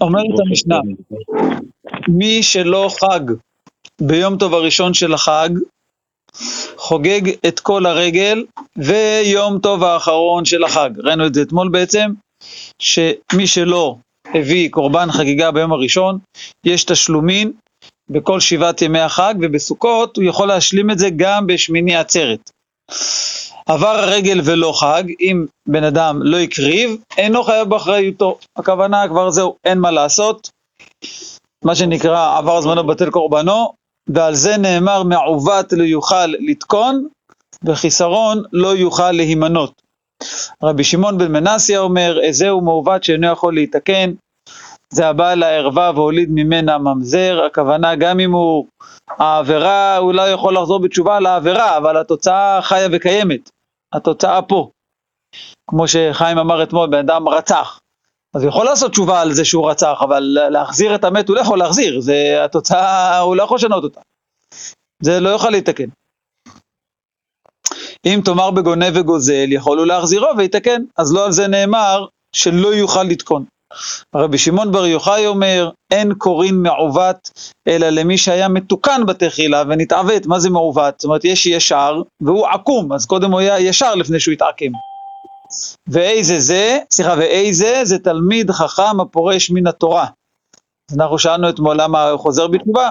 אומרת המשנה, מי שלא חג ביום טוב הראשון של החג, חוגג את כל הרגל ויום טוב האחרון של החג. ראינו את זה אתמול בעצם, שמי שלא הביא קורבן חגיגה ביום הראשון, יש תשלומין בכל שבעת ימי החג, ובסוכות הוא יכול להשלים את זה גם בשמיני עצרת. עבר הרגל ולא חג, אם בן אדם לא הקריב, אינו חייב באחריותו. הכוונה כבר זהו, אין מה לעשות. מה שנקרא עבר זמנו בטל קורבנו, ועל זה נאמר מעוות לא יוכל לתקון, וחיסרון לא יוכל להימנות. רבי שמעון בן מנסיה אומר, איזהו מעוות שאינו יכול להתקן, זה הבא לערווה והוליד ממנה ממזר, הכוונה גם אם הוא, העבירה, הוא לא יכול לחזור בתשובה על העבירה, אבל התוצאה חיה וקיימת, התוצאה פה. כמו שחיים אמר אתמול, בן אדם רצח, אז הוא יכול לעשות תשובה על זה שהוא רצח, אבל להחזיר את המת הוא לא יכול להחזיר, זה התוצאה, הוא לא יכול לשנות אותה. זה לא יוכל להתקן. אם תאמר בגונב וגוזל, יכול הוא להחזירו ויתקן, אז לא על זה נאמר שלא יוכל לתקון. רבי שמעון בר יוחאי אומר, אין קורין מעוות, אלא למי שהיה מתוקן בתחילה ונתעוות. מה זה מעוות? זאת אומרת, יש ישר והוא עקום, אז קודם הוא היה ישר לפני שהוא התעקם. ואיזה זה, סליחה, ואיזה זה תלמיד חכם הפורש מן התורה. אנחנו שאלנו אתמול למה הוא חוזר בתשובה,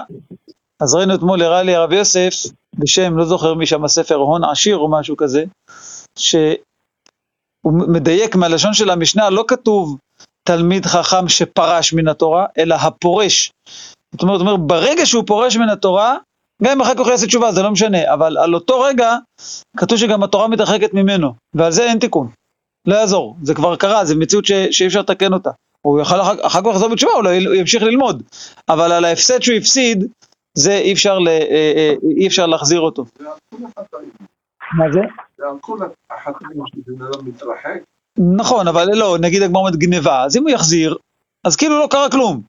אז ראינו אתמול, הראה לי הרב יוסף, בשם, לא זוכר מי שם הספר, הון עשיר או משהו כזה, שהוא מדייק מהלשון של המשנה, לא כתוב תלמיד חכם שפרש מן התורה, אלא הפורש. זאת אומרת, אומר, ברגע שהוא פורש מן התורה, גם אם אחר כך הוא יעשה תשובה, זה לא משנה, אבל על אותו רגע, כתוב שגם התורה מתרחקת ממנו, ועל זה אין תיקון. לא יעזור, זה כבר קרה, זו מציאות ש, שאי אפשר לתקן אותה. הוא יוכל אחר, אחר כך לחזור בתשובה, הוא, לא, הוא ימשיך ללמוד, אבל על ההפסד שהוא הפסיד, זה אי אפשר, ל, אה, אה, אי אפשר להחזיר אותו. מה זה? זה על כל החתמים שבן אדם מתרחק. נכון, אבל לא, נגיד הגמר אומרת גניבה, אז אם הוא יחזיר, אז כאילו לא קרה כלום.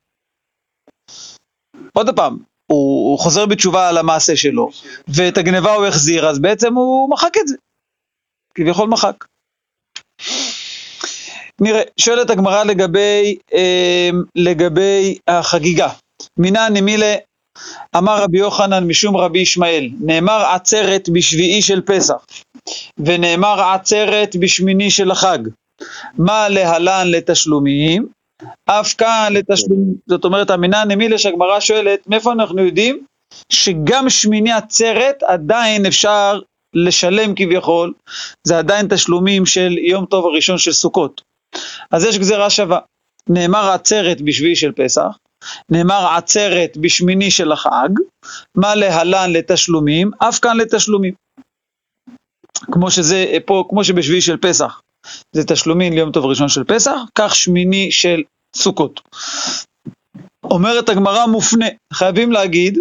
עוד פעם, הוא, הוא חוזר בתשובה על המעשה שלו, ואת הגניבה הוא החזיר, אז בעצם הוא מחק את זה. כביכול מחק. נראה, שואלת הגמרא לגבי, אה, לגבי החגיגה. מינא נמילה אמר רבי יוחנן משום רבי ישמעאל, נאמר עצרת בשביעי של פסח, ונאמר עצרת בשמיני של החג. מה להלן לתשלומים? אף כאן לתשלומים. זאת אומרת, המינא נמילה שהגמרא שואלת, מאיפה אנחנו יודעים שגם שמיני עצרת עדיין אפשר לשלם כביכול, זה עדיין תשלומים של יום טוב הראשון של סוכות. אז יש גזירה שווה. נאמר עצרת בשביעי של פסח, נאמר עצרת בשמיני של החג, מה להלן לתשלומים, אף כאן לתשלומים. כמו שזה פה, כמו שבשביעי של פסח זה תשלומים ליום טוב ראשון של פסח, כך שמיני של סוכות. אומרת הגמרא מופנה, חייבים להגיד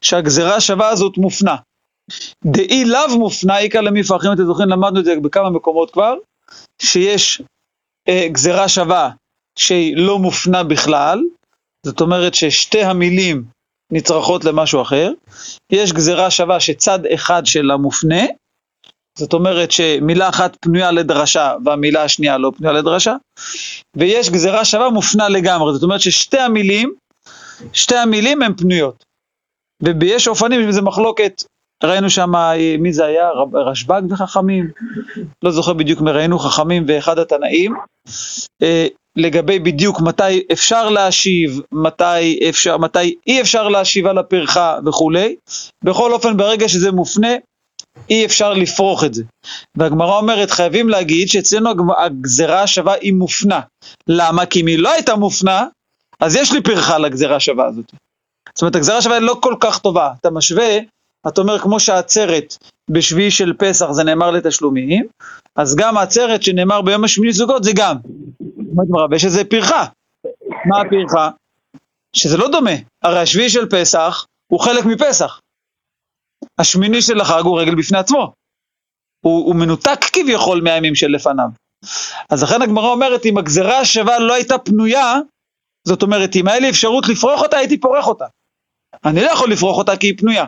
שהגזרה השווה הזאת מופנה. דאי לאו מופנה, איכא למפרחים, אתם זוכרים, למדנו את זה בכמה מקומות כבר, שיש אה, גזרה שווה שהיא לא מופנה בכלל, זאת אומרת ששתי המילים נצרכות למשהו אחר, יש גזרה שווה שצד אחד שלה מופנה, זאת אומרת שמילה אחת פנויה לדרשה והמילה השנייה לא פנויה לדרשה, ויש גזרה שווה מופנה לגמרי, זאת אומרת ששתי המילים, שתי המילים הן פנויות. ויש אופנים, זה מחלוקת, ראינו שם, מי זה היה? רשב"ג וחכמים? לא זוכר בדיוק מי ראינו, חכמים ואחד התנאים. אה, לגבי בדיוק מתי אפשר להשיב, מתי, אפשר, מתי אי אפשר להשיב על הפרחה וכולי. בכל אופן, ברגע שזה מופנה, אי אפשר לפרוח את זה. והגמרא אומרת, חייבים להגיד שאצלנו הגזרה השווה היא מופנה. למה? כי אם היא לא הייתה מופנה, אז יש לי פרחה לגזרה השווה הזאת. זאת אומרת, הגזרה השווה היא לא כל כך טובה. אתה משווה, אתה אומר, כמו שהעצרת בשביעי של פסח זה נאמר לתשלומים, אז גם העצרת שנאמר ביום השמיני זוגות זה גם. אומרת הגמרא, ויש איזה פרחה. מה הפרחה? שזה לא דומה, הרי השביעי של פסח הוא חלק מפסח. השמיני של החג הוא רגל בפני עצמו. הוא, הוא מנותק כביכול מהימים שלפניו. אז לכן הגמרא אומרת, אם הגזרה השווה לא הייתה פנויה, זאת אומרת, אם היה לי אפשרות לפרוח אותה, הייתי פורח אותה. אני לא יכול לפרוח אותה כי היא פנויה.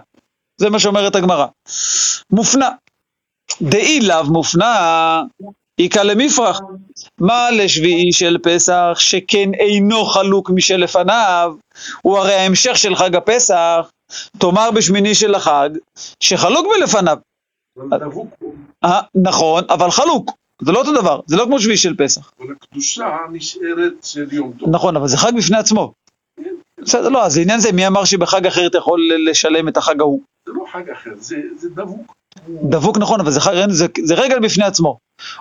זה מה שאומרת הגמרא. מופנה. דאי לאו מופנה, איכא למפרח. מה לשביעי של פסח שכן אינו חלוק משלפניו, הוא הרי ההמשך של חג הפסח, תאמר בשמיני של החג, שחלוק מלפניו. אה, נכון, אבל חלוק, זה לא אותו דבר, זה לא כמו שביעי של פסח. אבל הקדושה נשארת של יום טוב. נכון, אבל זה חג בפני עצמו. בסדר, לא, אז לעניין זה, מי אמר שבחג אחר אתה יכול לשלם את החג ההוא? זה לא חג אחר, זה, זה דבוק. דבוק נכון, אבל זה, זה, זה רגל בפני עצמו.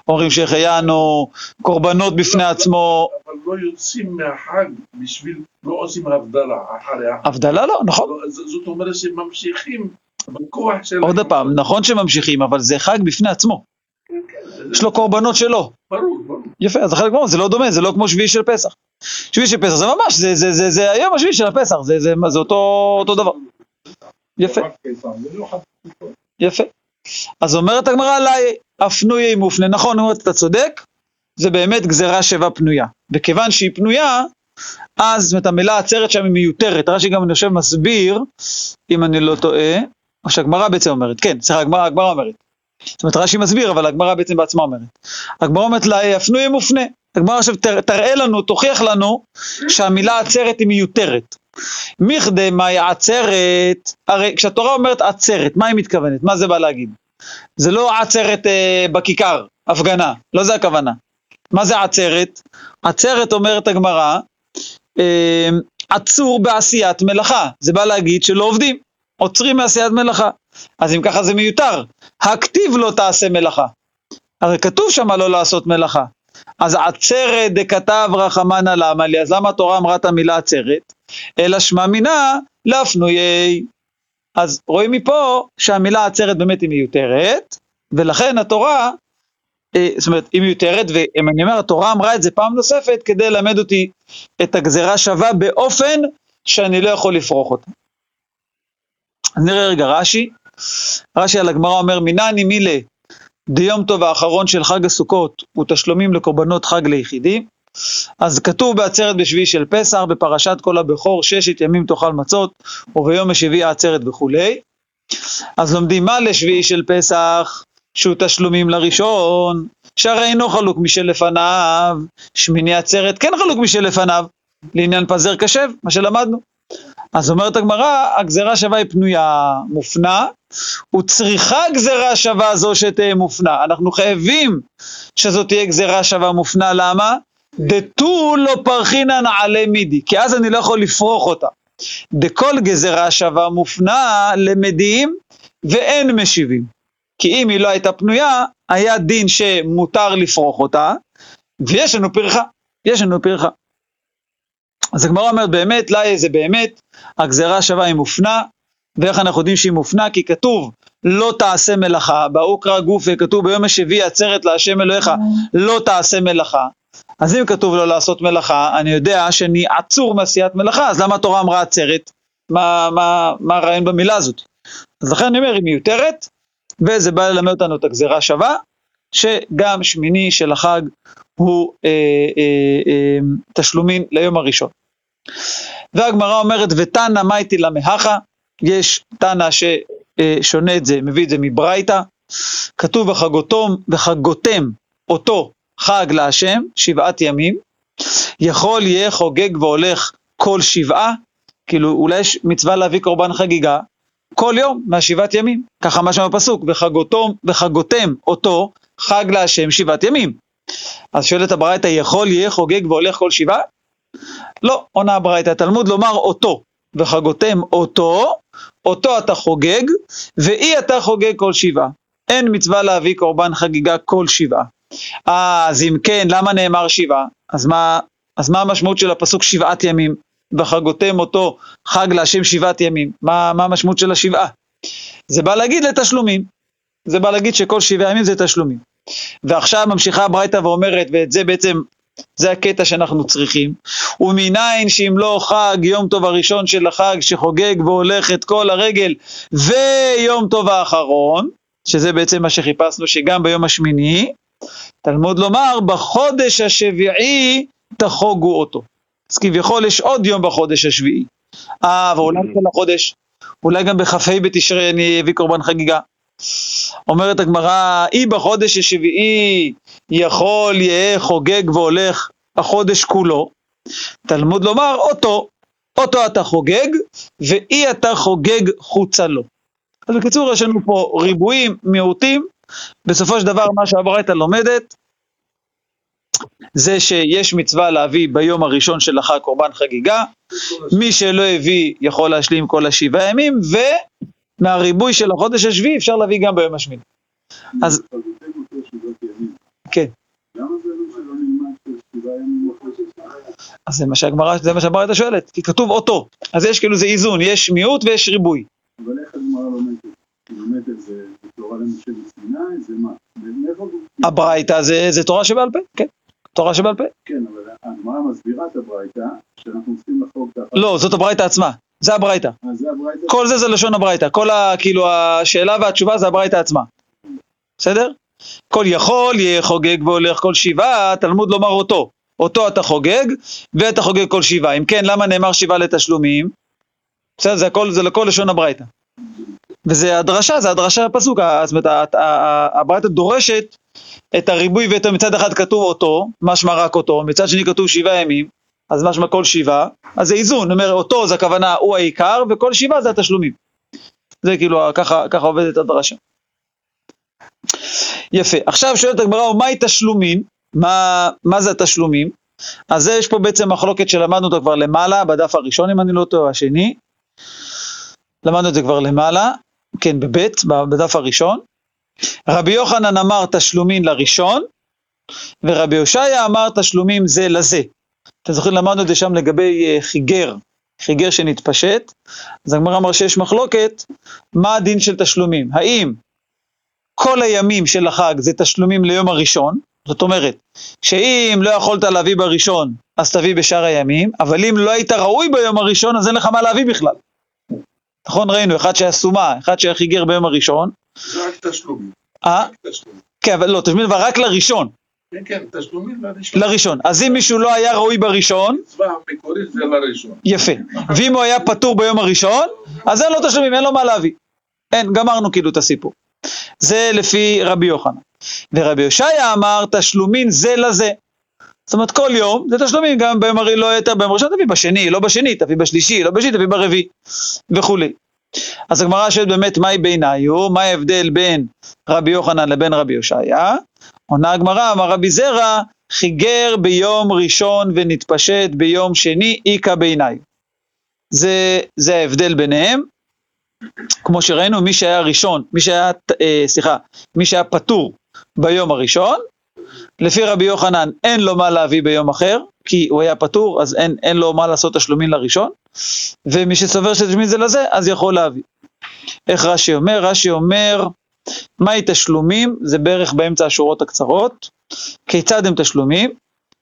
אומרים שהחיינו, קורבנות בפני עצמו. אבל לא יוצאים מהחג בשביל, לא עושים הבדלה אחרי החג. הבדלה לא, נכון. לא, זאת אומרת שממשיכים בכוח של... עוד פעם, נכון שממשיכים, אבל זה חג בפני עצמו. כן, כן, יש לו קורבנות שלו. ברור, ברור. יפה, אז החלק זה לא דומה, זה לא כמו שביעי של פסח. שביעי של פסח זה ממש, זה, זה, זה, זה היום השביעי של הפסח, זה, זה, זה אותו, אותו דבר. יפה, יפה. אז אומרת הגמרא עליי, הפנויה מופנה. נכון, אומרת, אתה צודק, זה באמת גזירה שווה פנויה. וכיוון שהיא פנויה, אז זאת אומרת, המילה עצרת שם היא מיותרת. רש"י גם, אני חושב, מסביר, אם אני לא טועה, או שהגמרא בעצם אומרת, כן, סליחה, הגמרא אומרת. זאת אומרת, רש"י מסביר, אבל הגמרא בעצם בעצמה אומרת. הגמרא אומרת לה, הפנויה מופנה. הגמרא עכשיו תר- תראה לנו, תוכיח לנו, שהמילה עצרת היא מיותרת. מכדי מהי עצרת, הרי כשהתורה אומרת עצרת, מה היא מתכוונת? מה זה בא להגיד? זה לא עצרת אה, בכיכר, הפגנה, לא זה הכוונה. מה זה עצרת? עצרת אומרת הגמרא, אה, עצור בעשיית מלאכה, זה בא להגיד שלא עובדים, עוצרים מעשיית מלאכה. אז אם ככה זה מיותר, הכתיב לא תעשה מלאכה. הרי כתוב שם לא לעשות מלאכה. אז עצרת דכתב רחמנא למה לי, אז למה התורה אמרה את המילה עצרת? אלא שמע מינה להפנויי. אז רואים מפה שהמילה עצרת באמת היא מיותרת, ולכן התורה, אה, זאת אומרת, היא מיותרת, ואני אומר, התורה אמרה את זה פעם נוספת כדי ללמד אותי את הגזרה שווה באופן שאני לא יכול לפרוח אותה. נראה רגע רש"י, רש"י על הגמרא אומר, מינני מילה דיום טוב האחרון של חג הסוכות ותשלומים לקורבנות חג ליחידים. אז כתוב בעצרת בשביעי של פסח, בפרשת כל הבכור, ששת ימים תאכל מצות, וביום השביעי העצרת וכולי. אז לומדים מה לשביעי של פסח, שהוא תשלומים לראשון, שהרי אינו חלוק משלפניו, שמיני עצרת כן חלוק משלפניו, לעניין פזר קשב, מה שלמדנו. אז אומרת הגמרא, הגזרה שווה היא פנויה, מופנה, וצריכה גזרה שווה זו שתהיה מופנה. אנחנו חייבים שזאת תהיה גזרה שווה מופנה, למה? דתו לא פרחינן עלי מידי, כי אז אני לא יכול לפרוח אותה. דכל גזרה שווה מופנה למדים ואין משיבים. כי אם היא לא הייתה פנויה, היה דין שמותר לפרוח אותה, ויש לנו פרחה, יש לנו פרחה. אז הגמרא אומרת באמת, לא זה באמת, הגזרה שווה היא מופנה, ואיך אנחנו יודעים שהיא מופנה? כי כתוב לא תעשה מלאכה, באוקרא גופי כתוב ביום השביעי עצרת להשם אלוהיך לא תעשה מלאכה. אז אם כתוב לא לעשות מלאכה, אני יודע שאני עצור מעשיית מלאכה, אז למה התורה אמרה עצרת? מה, מה, מה הרעיון במילה הזאת? אז לכן אני אומר, היא מיותרת, וזה בא ללמד אותנו את הגזרה שווה, שגם שמיני של החג הוא אה, אה, אה, תשלומין ליום הראשון. והגמרא אומרת, ותנא מייטי למהכה, יש תנא ששונה את זה, מביא את זה מברייתא, כתוב וחגותם, וחגותם אותו חג להשם, שבעת ימים, יכול יהיה חוגג והולך כל שבעה, כאילו אולי יש מצווה להביא קורבן חגיגה כל יום מהשבעת ימים, ככה מה שם בפסוק, וחגותם, אותו חג להשם שבעת ימים. אז שואלת הברייתא, יכול יהיה חוגג והולך כל שבעה? לא, עונה הברייתא, התלמוד לומר אותו, וחגותם אותו, אותו אתה חוגג, ואי אתה חוגג כל שבעה. אין מצווה להביא קורבן חגיגה כל שבעה. אז אם כן, למה נאמר שבעה? אז מה, אז מה המשמעות של הפסוק שבעת ימים? וחגותם אותו חג להשם שבעת ימים. מה, מה המשמעות של השבעה? זה בא להגיד לתשלומים. זה בא להגיד שכל שבעה ימים זה תשלומים. ועכשיו ממשיכה הברייתא ואומרת, ואת זה בעצם, זה הקטע שאנחנו צריכים, ומניין שאם לא חג יום טוב הראשון של החג שחוגג והולך את כל הרגל ויום טוב האחרון, שזה בעצם מה שחיפשנו שגם ביום השמיני, תלמוד לומר בחודש השביעי תחוגו אותו. אז כביכול יש עוד יום בחודש השביעי. אה, ואולי כל החודש, אולי גם בכ"ה בתשרי אני אביא קורבן חגיגה. אומרת הגמרא, אי בחודש השביעי יכול יהא חוגג והולך החודש כולו. תלמוד לומר, אותו, אותו אתה חוגג, ואי אתה חוגג חוצה לו. אז בקיצור, יש לנו פה ריבועים, מיעוטים, בסופו של דבר מה שהברייתא לומדת, זה שיש מצווה להביא ביום הראשון של החג קורבן חגיגה, מי שלא הביא יכול להשלים כל השבעה ימים, ומהריבוי של החודש השביעי אפשר להביא גם ביום השמיני. אז... כן. אז זה מה שהגמרא, זה מה שהגמרא שואלת, כי כתוב אותו, אז יש כאילו זה איזון, יש מיעוט ויש ריבוי. אבל איך הגמרא לומדת? היא לומדת את זה בתורה למשה מסיני, זה מה? הברייתא זה תורה שבעל פה, כן. תורה שבעל פה. כן, אבל הגמרא מסבירה את הברייתא, שאנחנו צריכים לחוג ככה. לא, זאת הברייתא עצמה, זה הברייתא. כל זה זה לשון הברייתא, כל ה... כאילו השאלה והתשובה זה הברייתא עצמה. בסדר? כל יכול יהיה חוגג והולך כל שבעה, תלמוד לומר אותו. אותו אתה חוגג, ואתה חוגג כל שבעה. אם כן, למה נאמר שבעה לתשלומים? בסדר, זה הכל, זה לכל לשון הברייתא. וזה הדרשה, זה הדרשה הפסוק, זאת אומרת, הברייתא דורשת את הריבוי ואת מצד אחד כתוב אותו, משמע רק אותו, מצד שני כתוב שבעה ימים, אז משמע כל שבעה, אז זה איזון, אומר אותו זה הכוונה הוא העיקר, וכל שבעה זה התשלומים. זה כאילו, ככה, ככה עובדת הדרשה. יפה, עכשיו שואלת הגמרא, מהי תשלומים? מה, מה זה התשלומים? אז זה יש פה בעצם מחלוקת שלמדנו אותה כבר למעלה, בדף הראשון אם אני לא טועה, השני. למדנו את זה כבר למעלה, כן, בבית, בדף הראשון. רבי יוחנן אמר תשלומין לראשון, ורבי הושעיה אמר תשלומים זה לזה. אתם זוכרים, למדנו את זה שם לגבי uh, חיגר, חיגר שנתפשט, אז הגמרא אמר שיש מחלוקת, מה הדין של תשלומים? האם כל הימים של החג זה תשלומים ליום הראשון, זאת אומרת, שאם לא יכולת להביא בראשון, אז תביא בשאר הימים, אבל אם לא היית ראוי ביום הראשון, אז אין לך מה להביא בכלל. נכון, ראינו, אחד שהיה סומה, אחד שהיה חיגר ביום הראשון. רק תשלומים. אה? כן, אבל לא, תשלומים אבל רק לראשון. כן, כן, תשלומים לראשון. לראשון. אז אם מישהו לא היה ראוי בראשון... מצווה המקורית זה לראשון. יפה. ואם הוא היה פטור ביום הראשון, אז אין לו תשלומים, אין לו מה להביא. אין, גמרנו כאילו את הסיפור. זה לפי רבי יוחנן. ורבי יושעיה אמר, תשלומין זה לזה. זאת אומרת, כל יום זה תשלומים, גם ביום הרי לא יותר, ביום ראשון תביא בשני, לא בשני, תביא בשלישי, לא בשני, תביא ברביעי, וכולי. אז הגמרא שואלת באמת, מהי ביניו? מה ההבדל בין רבי יוחנן לבין רבי יושעיה? עונה הגמרא, אמר רבי זרע, חיגר ביום ראשון ונתפשט ביום שני, איכא ביניו. זה, זה ההבדל ביניהם. כמו שראינו, מי שהיה ראשון, מי שהיה, אה, סליחה, מי שהיה פטור ביום הראשון, לפי רבי יוחנן אין לו מה להביא ביום אחר, כי הוא היה פטור, אז אין, אין לו מה לעשות תשלומין לראשון, ומי שסובר שתשלומין זה לזה, אז יכול להביא. איך רש"י אומר? רש"י אומר, מהי תשלומים? זה בערך באמצע השורות הקצרות. כיצד הם תשלומים?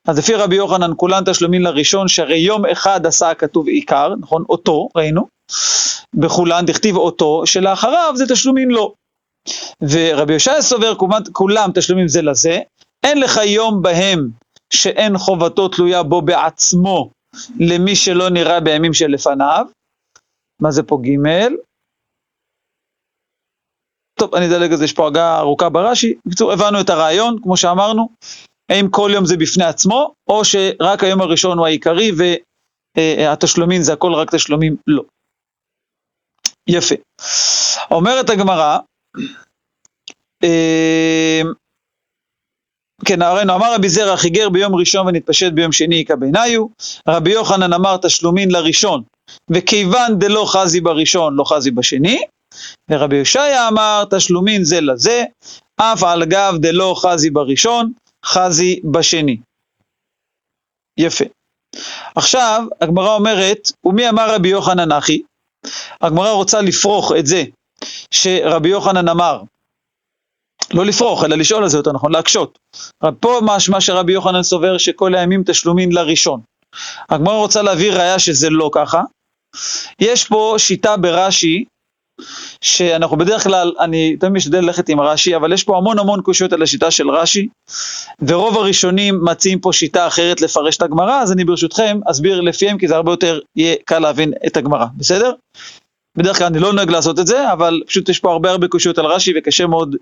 אז לפי רבי יוחנן כולן תשלומים לראשון, שהרי יום אחד עשה הכתוב עיקר, נכון? אותו, ראינו. בכולן דכתיב אותו, שלאחריו זה תשלומים לא. ורבי יושע סובר כולם תשלומים זה לזה, אין לך יום בהם שאין חובתו תלויה בו בעצמו למי שלא נראה בימים שלפניו. מה זה פה ג'? טוב, אני אדלג על זה, יש פה הגה ארוכה ברש"י. בקיצור, הבנו את הרעיון, כמו שאמרנו, האם כל יום זה בפני עצמו, או שרק היום הראשון הוא העיקרי והתשלומים זה הכל רק תשלומים? לא. יפה. אומרת הגמרא, אמ, כן, אמר רבי זרע חיגר ביום ראשון ונתפשט ביום שני איכא בעיניו, רבי יוחנן אמר תשלומין לראשון, וכיוון דלא חזי בראשון, לא חזי בשני, ורבי יושעיה אמר תשלומין זה לזה, אף על גב דלא חזי בראשון, חזי בשני. יפה. עכשיו, הגמרא אומרת, ומי אמר רבי יוחנן אחי? הגמרא רוצה לפרוך את זה שרבי יוחנן אמר, לא לפרוך, אלא לשאול על זה יותר נכון, להקשות. פה משמע שרבי יוחנן סובר שכל הימים תשלומין לראשון. הגמרא רוצה להביא ראיה שזה לא ככה. יש פה שיטה ברש"י, שאנחנו בדרך כלל, אני תמיד משתדל ללכת עם רש"י, אבל יש פה המון המון קושיות על השיטה של רש"י, ורוב הראשונים מציעים פה שיטה אחרת לפרש את הגמרא, אז אני ברשותכם אסביר לפיהם, כי זה הרבה יותר יהיה קל להבין את הגמרא, בסדר? בדרך כלל אני לא נוהג לעשות את זה, אבל פשוט יש פה הרבה הרבה קושיות על רש"י וקשה מאוד,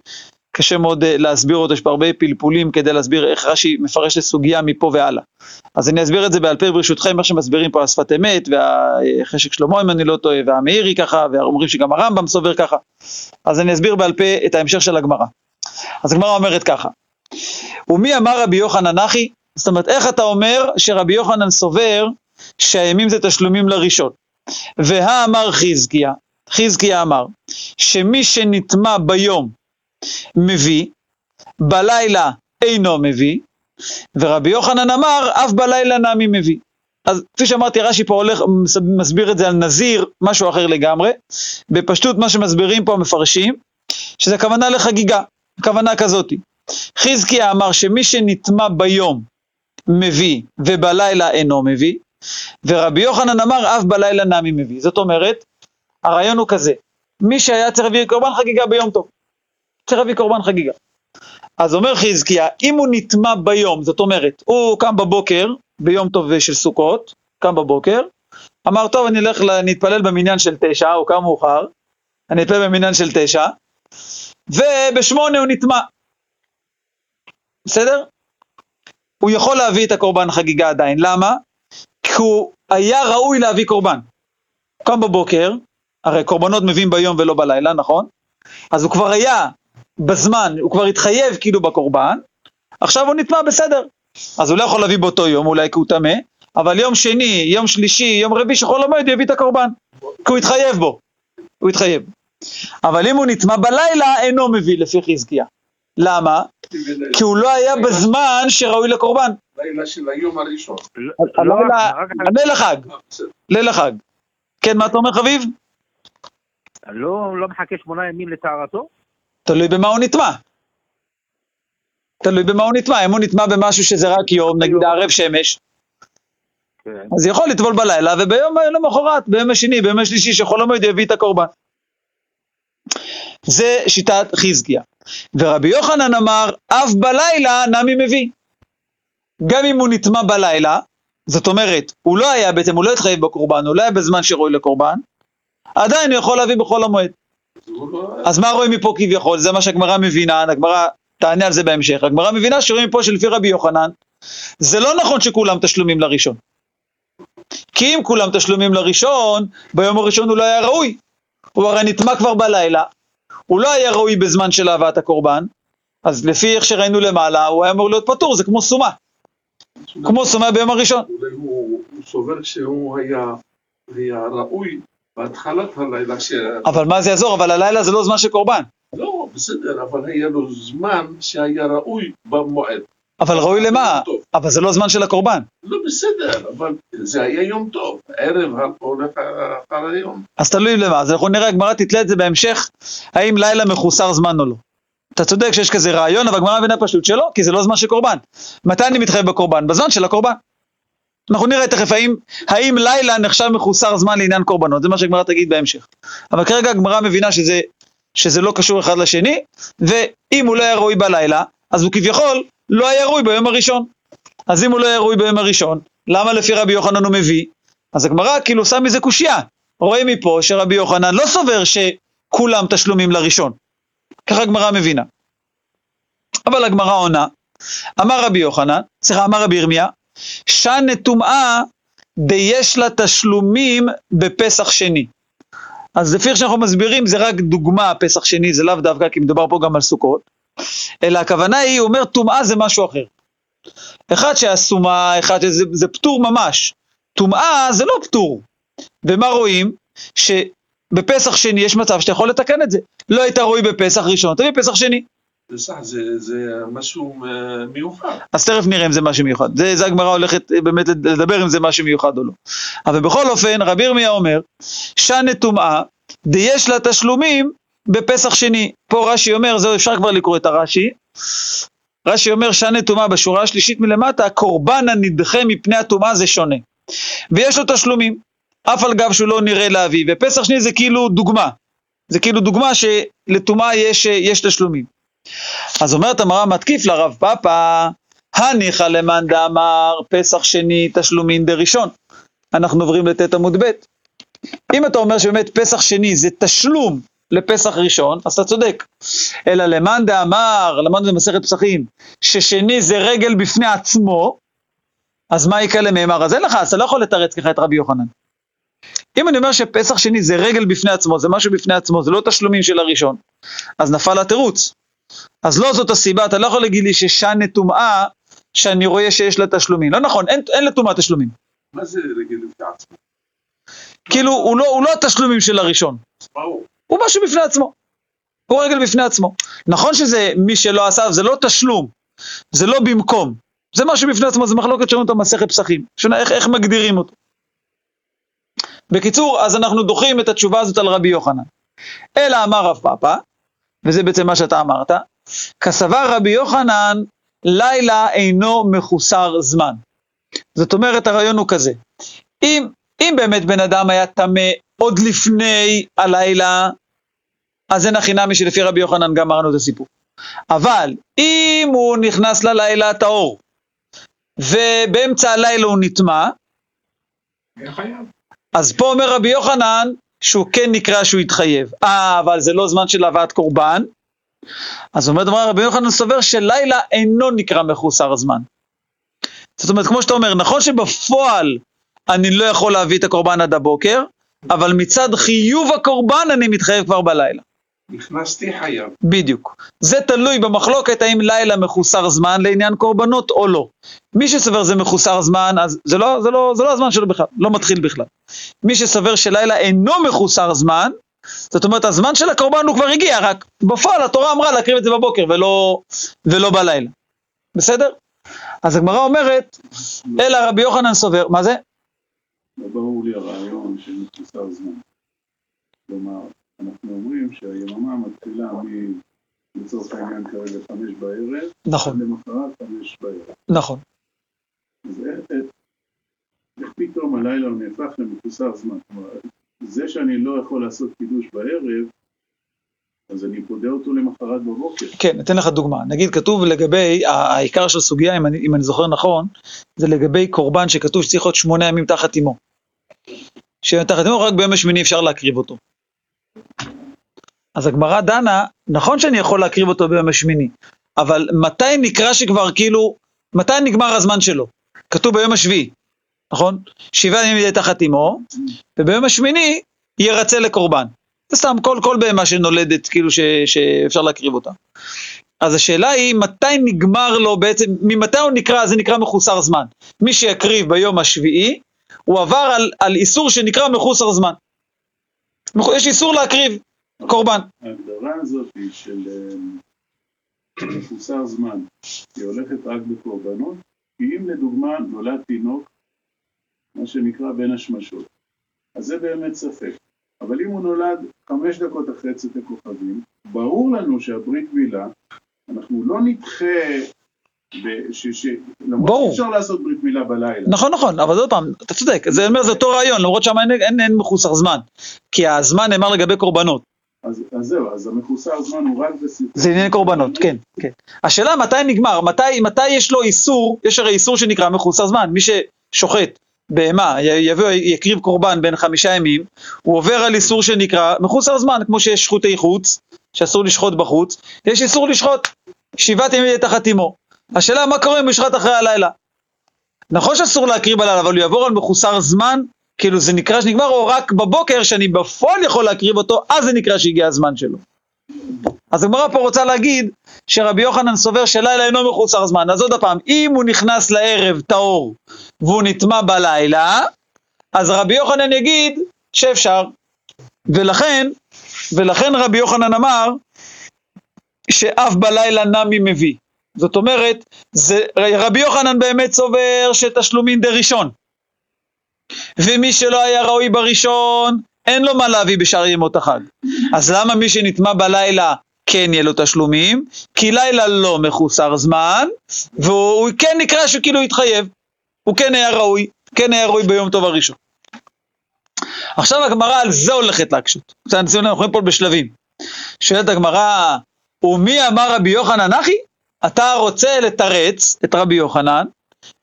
קשה מאוד אה, להסביר אותו, יש פה הרבה פלפולים כדי להסביר איך רש"י מפרש לסוגיה מפה והלאה. אז אני אסביר את זה בעל פה ברשותכם, איך שמסבירים פה על שפת אמת, והחשק שלמה אם אני לא טועה, והמאירי ככה, ואומרים שגם הרמב"ם סובר ככה. אז אני אסביר בעל פה את ההמשך של הגמרא. אז הגמרא אומרת ככה, ומי אמר רבי יוחנן אחי? זאת אומרת, איך אתה אומר שרבי יוחנן סובר שהימים זה תשלומים לראשון? והאמר חזקיה, חזקיה אמר, שמי שנטמע ביום מביא, בלילה אינו מביא, ורבי יוחנן אמר, אף בלילה נמי מביא. אז כפי שאמרתי, רש"י פה הולך, מסביר את זה על נזיר, משהו אחר לגמרי. בפשטות מה שמסבירים פה המפרשים, שזה כוונה לחגיגה, כוונה כזאתי. חזקיה אמר שמי שנטמע ביום מביא ובלילה אינו מביא, ורבי יוחנן אמר אף בלילה נמי מביא. זאת אומרת, הרעיון הוא כזה, מי שהיה צריך להביא קורבן חגיגה ביום טוב, צריך להביא קורבן חגיגה. אז אומר חזקיה, אם הוא נטמע ביום, זאת אומרת, הוא קם בבוקר, ביום טוב של סוכות, קם בבוקר, אמר, טוב, אני אלך, אני אתפלל במניין של תשע, הוא קם מאוחר, אני אתפלל במניין של תשע, ובשמונה הוא נטמע. בסדר? הוא יכול להביא את הקורבן חגיגה עדיין, למה? כי הוא היה ראוי להביא קורבן. הוא קם בבוקר, הרי קורבנות מביאים ביום ולא בלילה, נכון? אז הוא כבר היה בזמן, הוא כבר התחייב כאילו בקורבן, עכשיו הוא נטמע בסדר. אז הוא לא יכול להביא באותו יום, אולי כי הוא טמא, אבל יום שני, יום שלישי, יום רביעי, שחול המועד, הוא יביא את הקורבן. כי הוא התחייב בו. הוא התחייב. אבל אם הוא נטמע בלילה, אינו מביא לפי חזקיה. למה? כי הוא לא היה בזמן שראוי לקורבן. לילה של היום הראשון. ליל החג. ליל החג. כן, מה אתה אומר חביב? לא, לא מחכה שמונה ימים לטהרתו? תלוי במה הוא נטמע. תלוי במה הוא נטמע, אם הוא נטמע במשהו שזה רק יום, נגיד ערב שמש, כן. אז יכול לטבול בלילה, וביום למחרת, ביום השני, ביום השלישי, שחול המועד יביא את הקורבן. זה שיטת חזקיה. ורבי יוחנן אמר, אף בלילה נמי מביא. גם אם הוא נטמע בלילה, זאת אומרת, הוא לא היה בעצם, הוא לא התחייב בקורבן, הוא לא היה בזמן שראוי לקורבן, עדיין הוא יכול להביא בחול המועד. אז מה רואים מפה כביכול? זה מה שהגמרא מבינה, הגמרא תענה על זה בהמשך. הגמרא מבינה שרואים מפה שלפי רבי יוחנן, זה לא נכון שכולם תשלומים לראשון. כי אם כולם תשלומים לראשון, ביום הראשון הוא לא היה ראוי. הוא הרי נטמע כבר בלילה, הוא לא היה ראוי בזמן של הבאת הקורבן, אז לפי איך שראינו למעלה, הוא היה אמור להיות פטור, זה כמו סומה. כמו סומה ביום הראשון. הוא סובר שהוא היה ראוי בהתחלת הלילה, ש... אבל מה זה יעזור? אבל הלילה זה לא זמן של קורבן. לא, בסדר, אבל היה לו זמן שהיה ראוי במועד. אבל ראוי למה? טוב. אבל זה לא זמן של הקורבן. לא בסדר, אבל זה היה יום טוב, ערב הולך אחר היום. אז תלוי למה, אז אנחנו נראה, הגמרא תתלה את זה בהמשך, האם לילה מחוסר זמן או לא. אתה צודק שיש כזה רעיון, אבל הגמרא מבינה פשוט שלא, כי זה לא זמן של קורבן. מתי אני מתחייב בקורבן? בזמן של הקורבן. אנחנו נראה תכף האם, האם לילה נחשב מחוסר זמן לעניין קורבנות, זה מה שהגמרא תגיד בהמשך. אבל כרגע הגמרא מבינה שזה, שזה לא קשור אחד לשני, ואם הוא לא היה ראוי בלילה, אז הוא כביכול לא היה ראוי ביום הראשון. אז אם הוא לא היה ראוי ביום הראשון, למה לפי רבי יוחנן הוא מביא? אז הגמרא כאילו שם מזה קושייה. רואים מפה שרבי יוחנן לא סובר שכולם תשלומים לראשון. ככה הגמרא מבינה. אבל הגמרא עונה, אמר רבי יוחנן, סליחה, אמר רבי ירמיה, שנה טומאה דיש לה תשלומים בפסח שני. אז לפי איך שאנחנו מסבירים זה רק דוגמה, פסח שני זה לאו דווקא כי מדובר פה גם על סוכות, אלא הכוונה היא, הוא אומר טומאה זה משהו אחר. אחד שהסומה, אחד שזה זה פטור ממש. טומאה זה לא פטור. ומה רואים? שבפסח שני יש מצב שאתה יכול לתקן את זה. לא היית ראוי בפסח ראשון, תביא פסח שני. בסך זה, זה משהו אה, מיוחד. אז תכף נראה אם זה משהו מיוחד. זה, זה הגמרא הולכת אה, באמת לדבר אם זה משהו מיוחד או לא. אבל בכל אופן, רבי ירמיה אומר, שנה טומאה, דיש לה תשלומים בפסח שני. פה רש"י אומר, זהו, אפשר כבר לקרוא את הרש"י. רש"י אומר, שנה טומאה בשורה השלישית מלמטה, הקורבן הנדחה מפני הטומאה זה שונה. ויש לו תשלומים, אף על גב שהוא לא נראה להביא, ופסח שני זה כאילו דוגמה. זה כאילו דוגמה שלטומאה יש, יש תשלומים. אז אומרת המראה מתקיף לרב פאפא, הניחא למאן דאמר פסח שני תשלומין דראשון. אנחנו עוברים לט' עמוד ב'. אם אתה אומר שבאמת פסח שני זה תשלום לפסח ראשון, אז אתה צודק. אלא למאן דאמר, למדנו במסכת פסחים, ששני זה רגל בפני עצמו, אז מה יקרה למימר? אז אין לך, אז אתה לא יכול לתרץ ככה את רבי יוחנן. אם אני אומר שפסח שני זה רגל בפני עצמו, זה משהו בפני עצמו, זה לא תשלומים של הראשון, אז נפל התירוץ. אז לא זאת הסיבה, אתה לא יכול להגיד לי ששן טומאה, שאני רואה שיש לה תשלומים. לא נכון, אין, אין לטומאה תשלומים. מה זה רגל לפני עצמו? כאילו, הוא לא, הוא לא התשלומים של הראשון, ברור. הוא משהו בפני עצמו. הוא רגל בפני עצמו. נכון שזה מי שלא עשה, זה לא תשלום, זה לא במקום. זה משהו בפני עצמו, זה מחלוקת שלנו את המסכת פסחים. שונה, איך, איך מגדירים אותו. בקיצור, אז אנחנו דוחים את התשובה הזאת על רבי יוחנן. אלא אמר רב פאפא, וזה בעצם מה שאתה אמרת, כסבר רבי יוחנן, לילה אינו מחוסר זמן. זאת אומרת, הרעיון הוא כזה, אם, אם באמת בן אדם היה טמא עוד לפני הלילה, אז אין הכי נמי שלפי רבי יוחנן גמרנו את הסיפור. אבל אם הוא נכנס ללילה הטהור, ובאמצע הלילה הוא נטמע, חייב. אז פה אומר רבי יוחנן שהוא כן נקרא שהוא התחייב. אה, אבל זה לא זמן של הבאת קורבן. אז אומר דבר רבי יוחנן סובר שלילה אינו נקרא מחוסר זמן. זאת אומרת, כמו שאתה אומר, נכון שבפועל אני לא יכול להביא את הקורבן עד הבוקר, אבל מצד חיוב הקורבן אני מתחייב כבר בלילה. נכנסתי חייב. בדיוק. זה תלוי במחלוקת האם לילה מחוסר זמן לעניין קורבנות או לא. מי שסובר זה מחוסר זמן, אז זה לא, זה לא, זה לא הזמן שלו בכלל, לא מתחיל בכלל. מי שסובר שלילה אינו מחוסר זמן, זאת אומרת הזמן של הקורבן הוא כבר הגיע, רק בפועל התורה אמרה להקריב את זה בבוקר ולא, ולא בלילה. בסדר? אז הגמרא אומרת, אלא רבי יוחנן סובר, מה זה? לא ברור לי הרעיון של מחוסר זמן. כלומר, אנחנו אומרים שהיממה מתחילה מ... לצורך העניין כרגע חמש בערב, נכון, למחרת חמש בערב. נכון. אז איך, פתאום הלילה הוא נהפך למחוסר זמן? כלומר, זה שאני לא יכול לעשות קידוש בערב, אז אני פודה אותו למחרת בבוקר. כן, אתן לך דוגמה. נגיד כתוב לגבי, העיקר של הסוגיה, אם אני, אם אני זוכר נכון, זה לגבי קורבן שכתוב שצריך להיות שמונה ימים תחת אמו. שתחת אמו רק ביום השמיני אפשר להקריב אותו. אז הגמרא דנה, נכון שאני יכול להקריב אותו ביום השמיני, אבל מתי נקרא שכבר כאילו, מתי נגמר הזמן שלו? כתוב ביום השביעי, נכון? שבעה ימים יהיה תחת אמו, וביום השמיני ירצה לקורבן. זה סתם כל, כל בהמה שנולדת, כאילו ש, שאפשר להקריב אותה. אז השאלה היא, מתי נגמר לו בעצם, ממתי הוא נקרא, זה נקרא מחוסר זמן. מי שיקריב ביום השביעי, הוא עבר על, על איסור שנקרא מחוסר זמן. יש איסור להקריב קורבן. ההגדרה הזאת היא של אה, מחוסר זמן, היא הולכת רק בקורבנות, כי אם לדוגמה נולד תינוק, מה שנקרא בין השמשות, אז זה באמת ספק. אבל אם הוא נולד חמש דקות אחרי צאת הכוכבים, ברור לנו שהברית מילה, אנחנו לא נדחה, ב- ש- ש- למרות ברור. שאפשר לעשות ברית מילה בלילה. נכון, נכון, אבל עוד פעם, אתה צודק, זה אומר, זה אותו רעיון, למרות שם אין, אין, אין מחוסר זמן. כי הזמן נאמר לגבי קורבנות. אז, אז זהו, אז המחוסר זמן הוא רק בסיפור. זה עניין קורבנות, כן, כן. השאלה מתי נגמר, מתי, מתי יש לו איסור, יש הרי איסור שנקרא מחוסר זמן, מי ששוחט בהמה, יבוא, יקריב קורבן בין חמישה ימים, הוא עובר על איסור שנקרא מחוסר זמן, כמו שיש שחוטי חוץ, שאסור לשחוט בחוץ, יש איסור לשחוט, שבעת ימים תחת אמו. השאלה מה קורה אם הוא ישחט אחרי הלילה. נכון שאסור להקריב בלילה, אבל הוא יעבור על מחוסר זמן, כאילו זה נקרא שנגמר, או רק בבוקר, שאני בפועל יכול להקריב אותו, אז זה נקרא שהגיע הזמן שלו. אז הגמרא פה רוצה להגיד שרבי יוחנן סובר שלילה אינו מחוסר זמן. אז עוד פעם, אם הוא נכנס לערב טהור והוא נטמע בלילה, אז רבי יוחנן יגיד שאפשר. ולכן, ולכן רבי יוחנן אמר שאף בלילה נמי מביא. זאת אומרת, זה, רבי יוחנן באמת סובר שתשלומין דראשון. ומי שלא היה ראוי בראשון, אין לו מה להביא בשאר ימות החג. אז למה מי שנטמע בלילה כן יהיה לו תשלומים? כי לילה לא מחוסר זמן, והוא כן נקרא שכאילו התחייב. הוא כן היה ראוי, כן היה ראוי ביום טוב הראשון. עכשיו הגמרא על זה הולכת להקשות. אנחנו רואים פה בשלבים. שואלת הגמרא, ומי אמר רבי יוחנן אחי? אתה רוצה לתרץ את רבי יוחנן,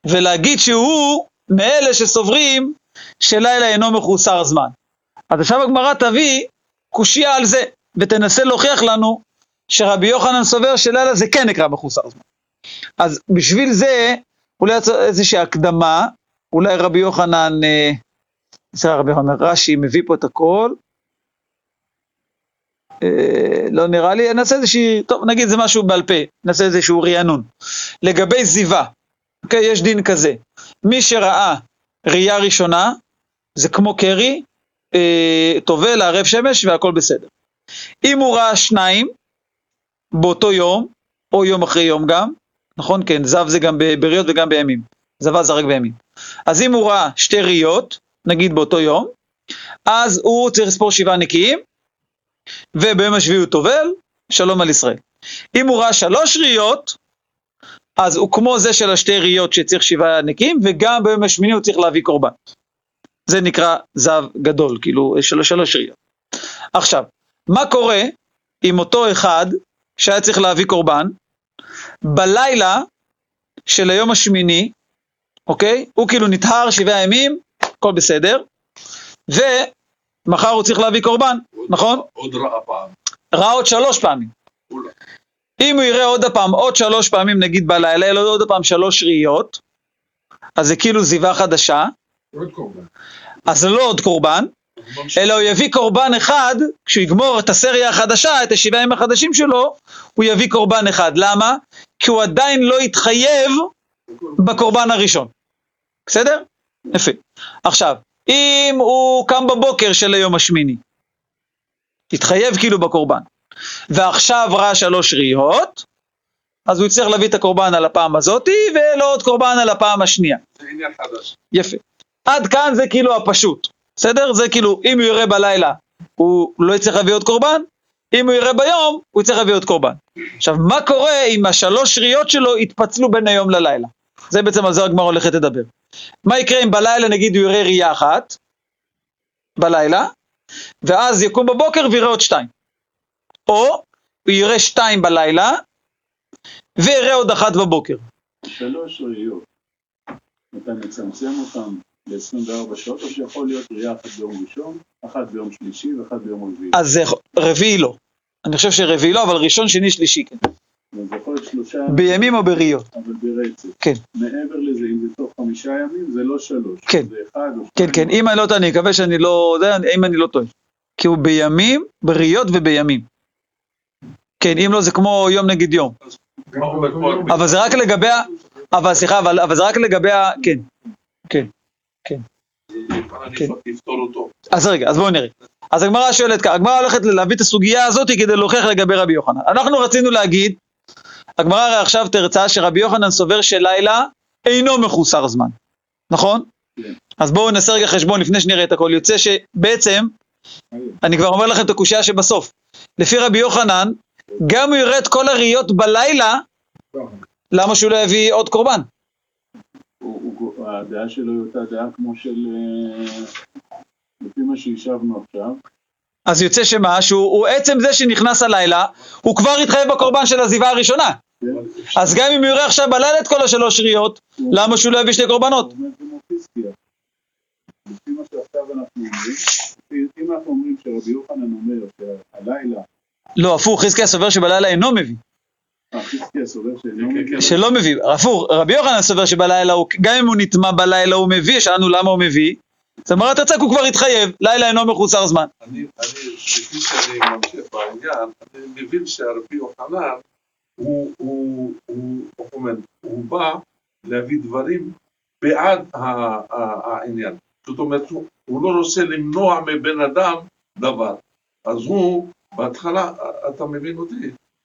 ולהגיד שהוא מאלה שסוברים שלילה אינו מחוסר זמן. אז עכשיו הגמרא תביא קושייה על זה, ותנסה להוכיח לנו שרבי יוחנן סובר שלילה זה כן נקרא מחוסר זמן. אז בשביל זה, אולי איזושהי הקדמה, אולי רבי יוחנן, אה, בסדר, רבי יוחנן, רש"י מביא פה את הכל. אה, לא נראה לי, נעשה איזושהי, טוב, נגיד זה משהו בעל פה, נעשה איזשהו רענון. לגבי זיווה, אוקיי, יש דין כזה. מי שראה ראייה ראשונה, זה כמו קרי, אה, טובל, ערב שמש והכל בסדר. אם הוא ראה שניים באותו יום, או יום אחרי יום גם, נכון? כן, זב זה גם בריות וגם בימים. זבה זה רק בימים. אז אם הוא ראה שתי ראיות, נגיד באותו יום, אז הוא צריך לספור שבעה נקיים, וביום השביעי הוא טובל, שלום על ישראל. אם הוא ראה שלוש ראיות, אז הוא כמו זה של השתי ראיות שצריך שבעה נקיים, וגם ביום השמיני הוא צריך להביא קורבן. זה נקרא זב גדול, כאילו של שלוש ראיות. עכשיו, מה קורה עם אותו אחד שהיה צריך להביא קורבן, בלילה של היום השמיני, אוקיי? הוא כאילו נטהר שבעה ימים, הכל בסדר, ומחר הוא צריך להביא קורבן, נכון? עוד רעה פעם. ראה עוד שלוש פעמים. אולי. אם הוא יראה עוד הפעם עוד שלוש פעמים נגיד בלילה, לו עוד הפעם שלוש ראיות, אז זה כאילו זיווה חדשה. אז זה לא עוד קורבן. אלא הוא יביא קורבן אחד, כשהוא יגמור את הסריה החדשה, את השבעה ימים החדשים שלו, הוא יביא קורבן אחד. למה? כי הוא עדיין לא התחייב בקורבן הראשון. בסדר? יפה. עכשיו, אם הוא קם בבוקר של היום השמיני, התחייב כאילו בקורבן, ועכשיו ראה שלוש ראיות, אז הוא יצטרך להביא את הקורבן על הפעם הזאתי, ולא עוד קורבן על הפעם השנייה. יפה. עד כאן זה כאילו הפשוט, בסדר? זה כאילו, אם הוא יראה בלילה, הוא לא יצטרך להביא עוד קורבן, אם הוא יראה ביום, הוא יצטרך להביא עוד קורבן. עכשיו, מה קורה אם השלוש ראיות שלו יתפצלו בין היום ללילה? זה בעצם על זה הגמרא הולכת לדבר. מה יקרה אם בלילה נגיד הוא יראה ראייה אחת, בלילה, ואז יקום בבוקר ויראה עוד שתיים. או הוא יראה שתיים בלילה, ויראה עוד אחת בבוקר. שלוש ראיות. אתה מצמצם אותם ל-24 שעות, או שיכול להיות ראייה אחת ביום ראשון, אחת ביום שלישי ואחת ביום רביעי. אז זה רביעי לא. אני חושב שרביעי לא, אבל ראשון, שני, שלישי כן. זה יכול להיות שלושה, בימים או בראיות. אבל ברצף. כן. מעבר לזה, אם זה תוך חמישה ימים, זה לא שלוש. כן. זה אחד או כן. כן, אם אני לא טועה, אני מקווה שאני לא, אם אני לא טועה. כי הוא בימים, בראיות ובימים. כן, אם לא זה כמו יום נגד יום. אבל זה רק לגבי, ה- אבל סליחה, אבל, אבל זה רק לגבי, ה- כן. כן. אפתור אותו. אז רגע, אז בואו נראה. אז הגמרא שואלת ככה, הגמרא הולכת להביא את הסוגיה הזאת כדי להוכיח לגבי רבי יוחנן. אנחנו רצינו להגיד, הגמרא הרי עכשיו תרצה שרבי יוחנן סובר שלילה אינו מחוסר זמן, נכון? כן. אז בואו נעשה רגע חשבון לפני שנראה את הכל. יוצא שבעצם, אני כבר אומר לכם את הקושייה שבסוף. לפי רבי יוחנן, גם הוא יראה את כל הראיות בלילה, למה שהוא לא יביא עוד קורבן? הדעה שלו היא אותה דעה כמו של... אה, לפי מה שהשבנו עכשיו. אז יוצא שמה? שהוא הוא עצם זה שנכנס הלילה, הוא כבר התחייב בקורבן של הזיווה הראשונה. כן? אז גם אם הוא יראה עכשיו בלילה את כל השלוש ראיות, למה שהוא לא יביא שתי קורבנות? לפי מה שעכשיו אנחנו אומרים, אם אנחנו אומרים שרבי יוחנן אומר שהלילה, לא, הפוך, חזקיה סובר שבלילה אינו מביא. אה, כן, מביא, כן. שלא מביא. הפוך, רבי יוחנן סובר שבלילה הוא, גם אם הוא נטמע בלילה הוא מביא, שאלנו למה הוא מביא. זאת אומרת, הצק הוא כבר התחייב, לילה אינו מחוסר זמן. אני, אני, לפי שאני ממשיך בעניין, אני מבין שהרבי יוחנן, הוא, הוא, הוא, איך אומר, הוא בא להביא דברים בעד ה- ה- העניין. זאת אומרת, הוא, הוא לא רוצה למנוע מבן אדם דבר. אז הוא, בהתחלה, אתה מבין אותי?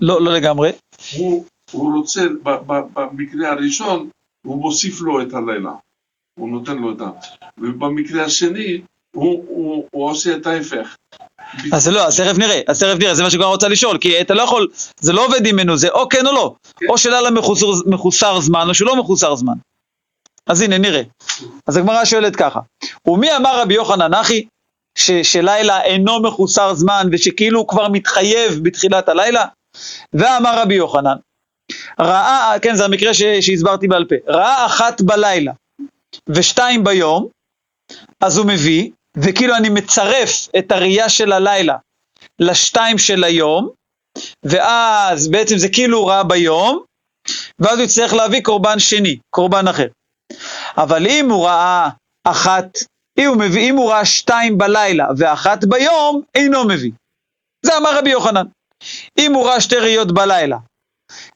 לא, לא לגמרי. הוא, הוא רוצה, ב, ב, במקרה הראשון, הוא מוסיף לו את הלילה. הוא נותן לו את ה... ובמקרה השני, הוא, הוא, הוא עושה את ההפך. אז לא, אז תכף נראה, אז תכף נראה, זה מה שכבר רוצה לשאול, כי אתה לא יכול, זה לא עובד עם מנו, זה או כן או לא. כן. או שלילה מחוסר, מחוסר זמן, או שלא מחוסר זמן. אז הנה, נראה. אז הגמרא שואלת ככה, ומי אמר רבי יוחנן אחי, ש- שלילה אינו מחוסר זמן, ושכאילו הוא כבר מתחייב בתחילת הלילה? ואמר רבי יוחנן, ראה, כן, זה המקרה ש- שהסברתי בעל פה, ראה אחת בלילה ושתיים ביום, אז הוא מביא, וכאילו אני מצרף את הראייה של הלילה לשתיים של היום, ואז בעצם זה כאילו הוא ראה ביום, ואז הוא יצטרך להביא קורבן שני, קורבן אחר. אבל אם הוא ראה אחת, אם הוא, מביא, אם הוא ראה שתיים בלילה ואחת ביום, אינו מביא. זה אמר רבי יוחנן. אם הוא ראה שתי ראיות בלילה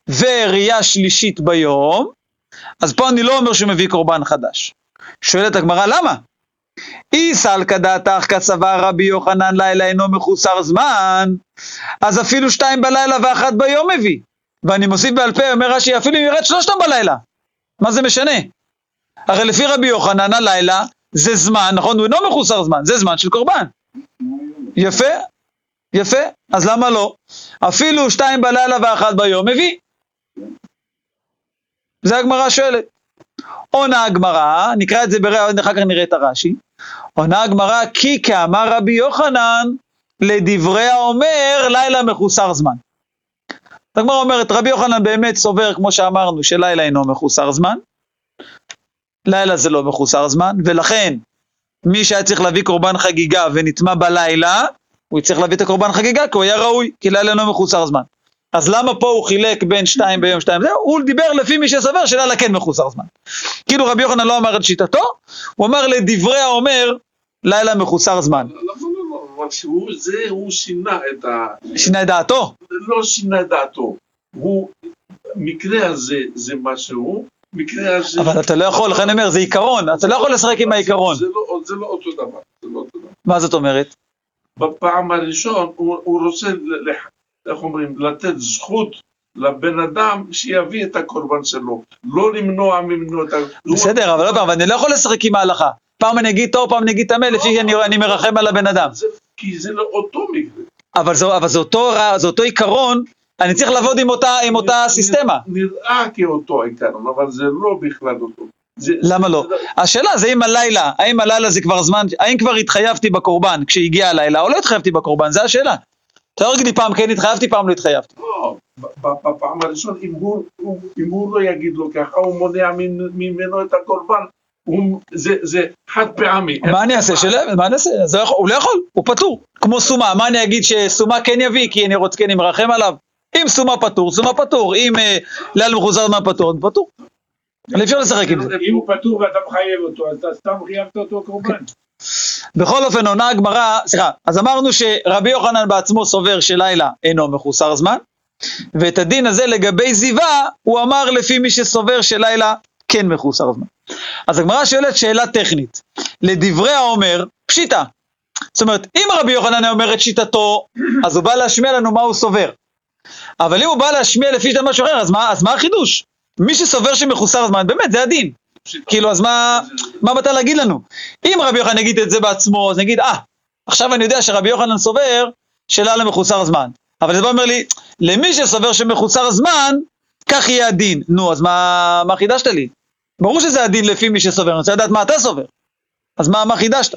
וראייה שלישית ביום, אז פה אני לא אומר שהוא מביא קורבן חדש. שואלת הגמרא, למה? אי סלקא דעתך כסבר רבי יוחנן לילה אינו מחוסר זמן, אז אפילו שתיים בלילה ואחת ביום מביא. ואני מוסיף בעל פה, אומר רש"י, אפילו אם ירד שלושתם בלילה. מה זה משנה? הרי לפי רבי יוחנן הלילה זה זמן, נכון? הוא אינו מחוסר זמן, זה זמן של קורבן. יפה, יפה, אז למה לא? אפילו שתיים בלילה ואחת ביום מביא. זה הגמרא שואלת. עונה הגמרא, נקרא את זה ברע, אחר כך נראה את הרש"י. עונה הגמרא, כי כאמר רבי יוחנן, לדברי האומר, לילה מחוסר זמן. הגמרא אומרת, רבי יוחנן באמת סובר, כמו שאמרנו, שלילה אינו מחוסר זמן. לילה זה לא מחוסר זמן, ולכן מי שהיה צריך להביא קורבן חגיגה ונטמע בלילה, הוא יצטרך להביא את הקורבן חגיגה, כי הוא היה ראוי, כי לילה אינו מחוסר זמן. אז למה פה הוא חילק בין שתיים ביום שתיים? זהו, הוא דיבר לפי מי שסובר שלילה כן מחוסר זמן. כאילו רבי יוחנן לא אמר את שיטתו, הוא אמר לדברי האומר, לילה מחוסר זמן. לא, לא, לא, אבל שהוא, זה, הוא שינה את ה... שינה את דעתו? לא שינה את דעתו. הוא, מקרה הזה זה מה שהוא, מקרה הזה... אבל אתה לא יכול, לכן אני אומר, זה עיקרון, אתה לא יכול לשחק עם העיקרון. זה לא, זה לא אותו דבר, זה לא אותו דבר. מה זאת אומרת? בפעם הראשון הוא, הוא רוצה, לח- איך אומרים, לתת זכות לבן אדם שיביא את הקורבן שלו, לא למנוע ממנו את ה... בסדר, אבל לא פעם, אני לא יכול לשחק עם ההלכה. פעם אני אגיד טוב, פעם אני אגיד טמא, לפי שאני אני מרחם על הבן אדם. כי זה לא אותו מקרה. אבל זה, אבל זה אותו רע- זה אותו עיקרון, אני צריך לעבוד עם אותה, עם אותה סיסטמה. נראה כאותו העיקרון, אבל זה לא בכלל אותו. זה, למה לא? זה, השאלה זה אם הלילה, האם הלילה זה כבר זמן, האם כבר התחייבתי בקורבן כשהגיע הלילה, או לא התחייבתי בקורבן, זה השאלה. תגיד לי פעם כן התחייבתי, פעם לא התחייבתי. לא, בפעם הראשון, אם הוא, הוא, אם הוא לא יגיד לו ככה, הוא מונע ממ- ממנו את הקורבן, הוא, זה, זה חד פעמי. מה אני אעשה? של... מה אני אעשה? הוא לא יכול, הוא פטור. כמו סומה, מה אני אגיד שסומה כן יביא, כי אני רוצה, כי אני מרחם עליו? אם סומה פטור, סומה פטור, אם אה, לילה מחוזר זמן פטור, פטור. אבל אפשר לשחק עם זה. אם הוא פטור ואתה מחייב אותו, אז אתה סתם חייבת אותו קורבן. בכל אופן עונה הגמרא, סליחה, אז אמרנו שרבי יוחנן בעצמו סובר שלילה אינו מחוסר זמן, ואת הדין הזה לגבי זיווה, הוא אמר לפי מי שסובר שלילה כן מחוסר זמן. אז הגמרא שואלת שאלה טכנית, לדברי האומר, פשיטה. זאת אומרת, אם רבי יוחנן היה אומר את שיטתו, אז הוא בא להשמיע לנו מה הוא סובר. אבל אם הוא בא להשמיע לפי שיטת משהו אחר, אז מה, אז מה החידוש? מי שסובר שמחוסר זמן, באמת, זה הדין. כאילו, אז מה, מה באת להגיד לנו? אם רבי יוחנן יגיד את זה בעצמו, אז נגיד, אה, עכשיו אני יודע שרבי יוחנן סובר שלילה מחוסר זמן. אבל זה בא אומר לי, למי שסובר שמחוסר זמן, כך יהיה הדין. נו, אז מה, מה חידשת לי? ברור שזה הדין לפי מי שסובר, אני רוצה לדעת מה אתה סובר. אז מה, מה חידשת?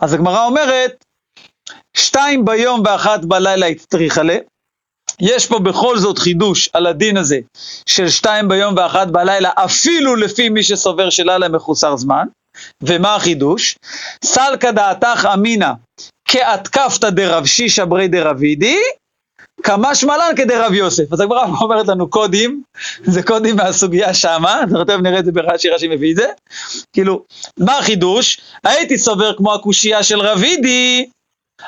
אז הגמרא אומרת, שתיים ביום ואחת בלילה הצטריכה לה. יש פה בכל זאת חידוש על הדין הזה של שתיים ביום ואחת בלילה, אפילו לפי מי שסובר שלילה מחוסר זמן. ומה החידוש? סלקא דעתך אמינא כאתקפתא דרב שישא ברי דרבידי, כמשמע לן כדרב יוסף. אז הגמרא אומרת לנו קודים, זה קודים מהסוגיה שמה, תכף נראה את זה ברש"י, רש"י מביא את זה. כאילו, מה החידוש? הייתי סובר כמו הקושייה של רבידי,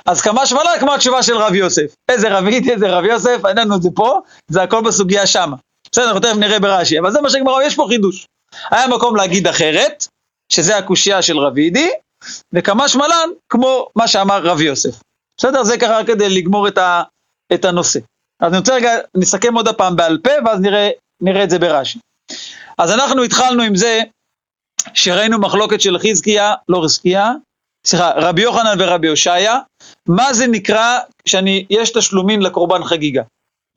אז כמשמע לן כמו התשובה של רב יוסף. איזה רבידי, איזה רב יוסף, את זה פה, זה הכל בסוגיה שמה. בסדר, אנחנו תכף נראה ברש"י, אבל זה מה שהגמרא, יש פה חידוש. היה מקום להגיד אחרת, שזה הקושייה של רבידי, וכמה שמלן, כמו מה שאמר רב יוסף. בסדר? זה ככה כדי לגמור את, ה, את הנושא. אז אני רוצה רגע, נסכם עוד הפעם בעל פה, ואז נראה, נראה את זה ברש"י. אז אנחנו התחלנו עם זה שראינו מחלוקת של חזקיה, לא חזקיה, סליחה, רבי יוחנן ורבי הושעיה, מה זה נקרא שאני, יש תשלומין לקורבן חגיגה?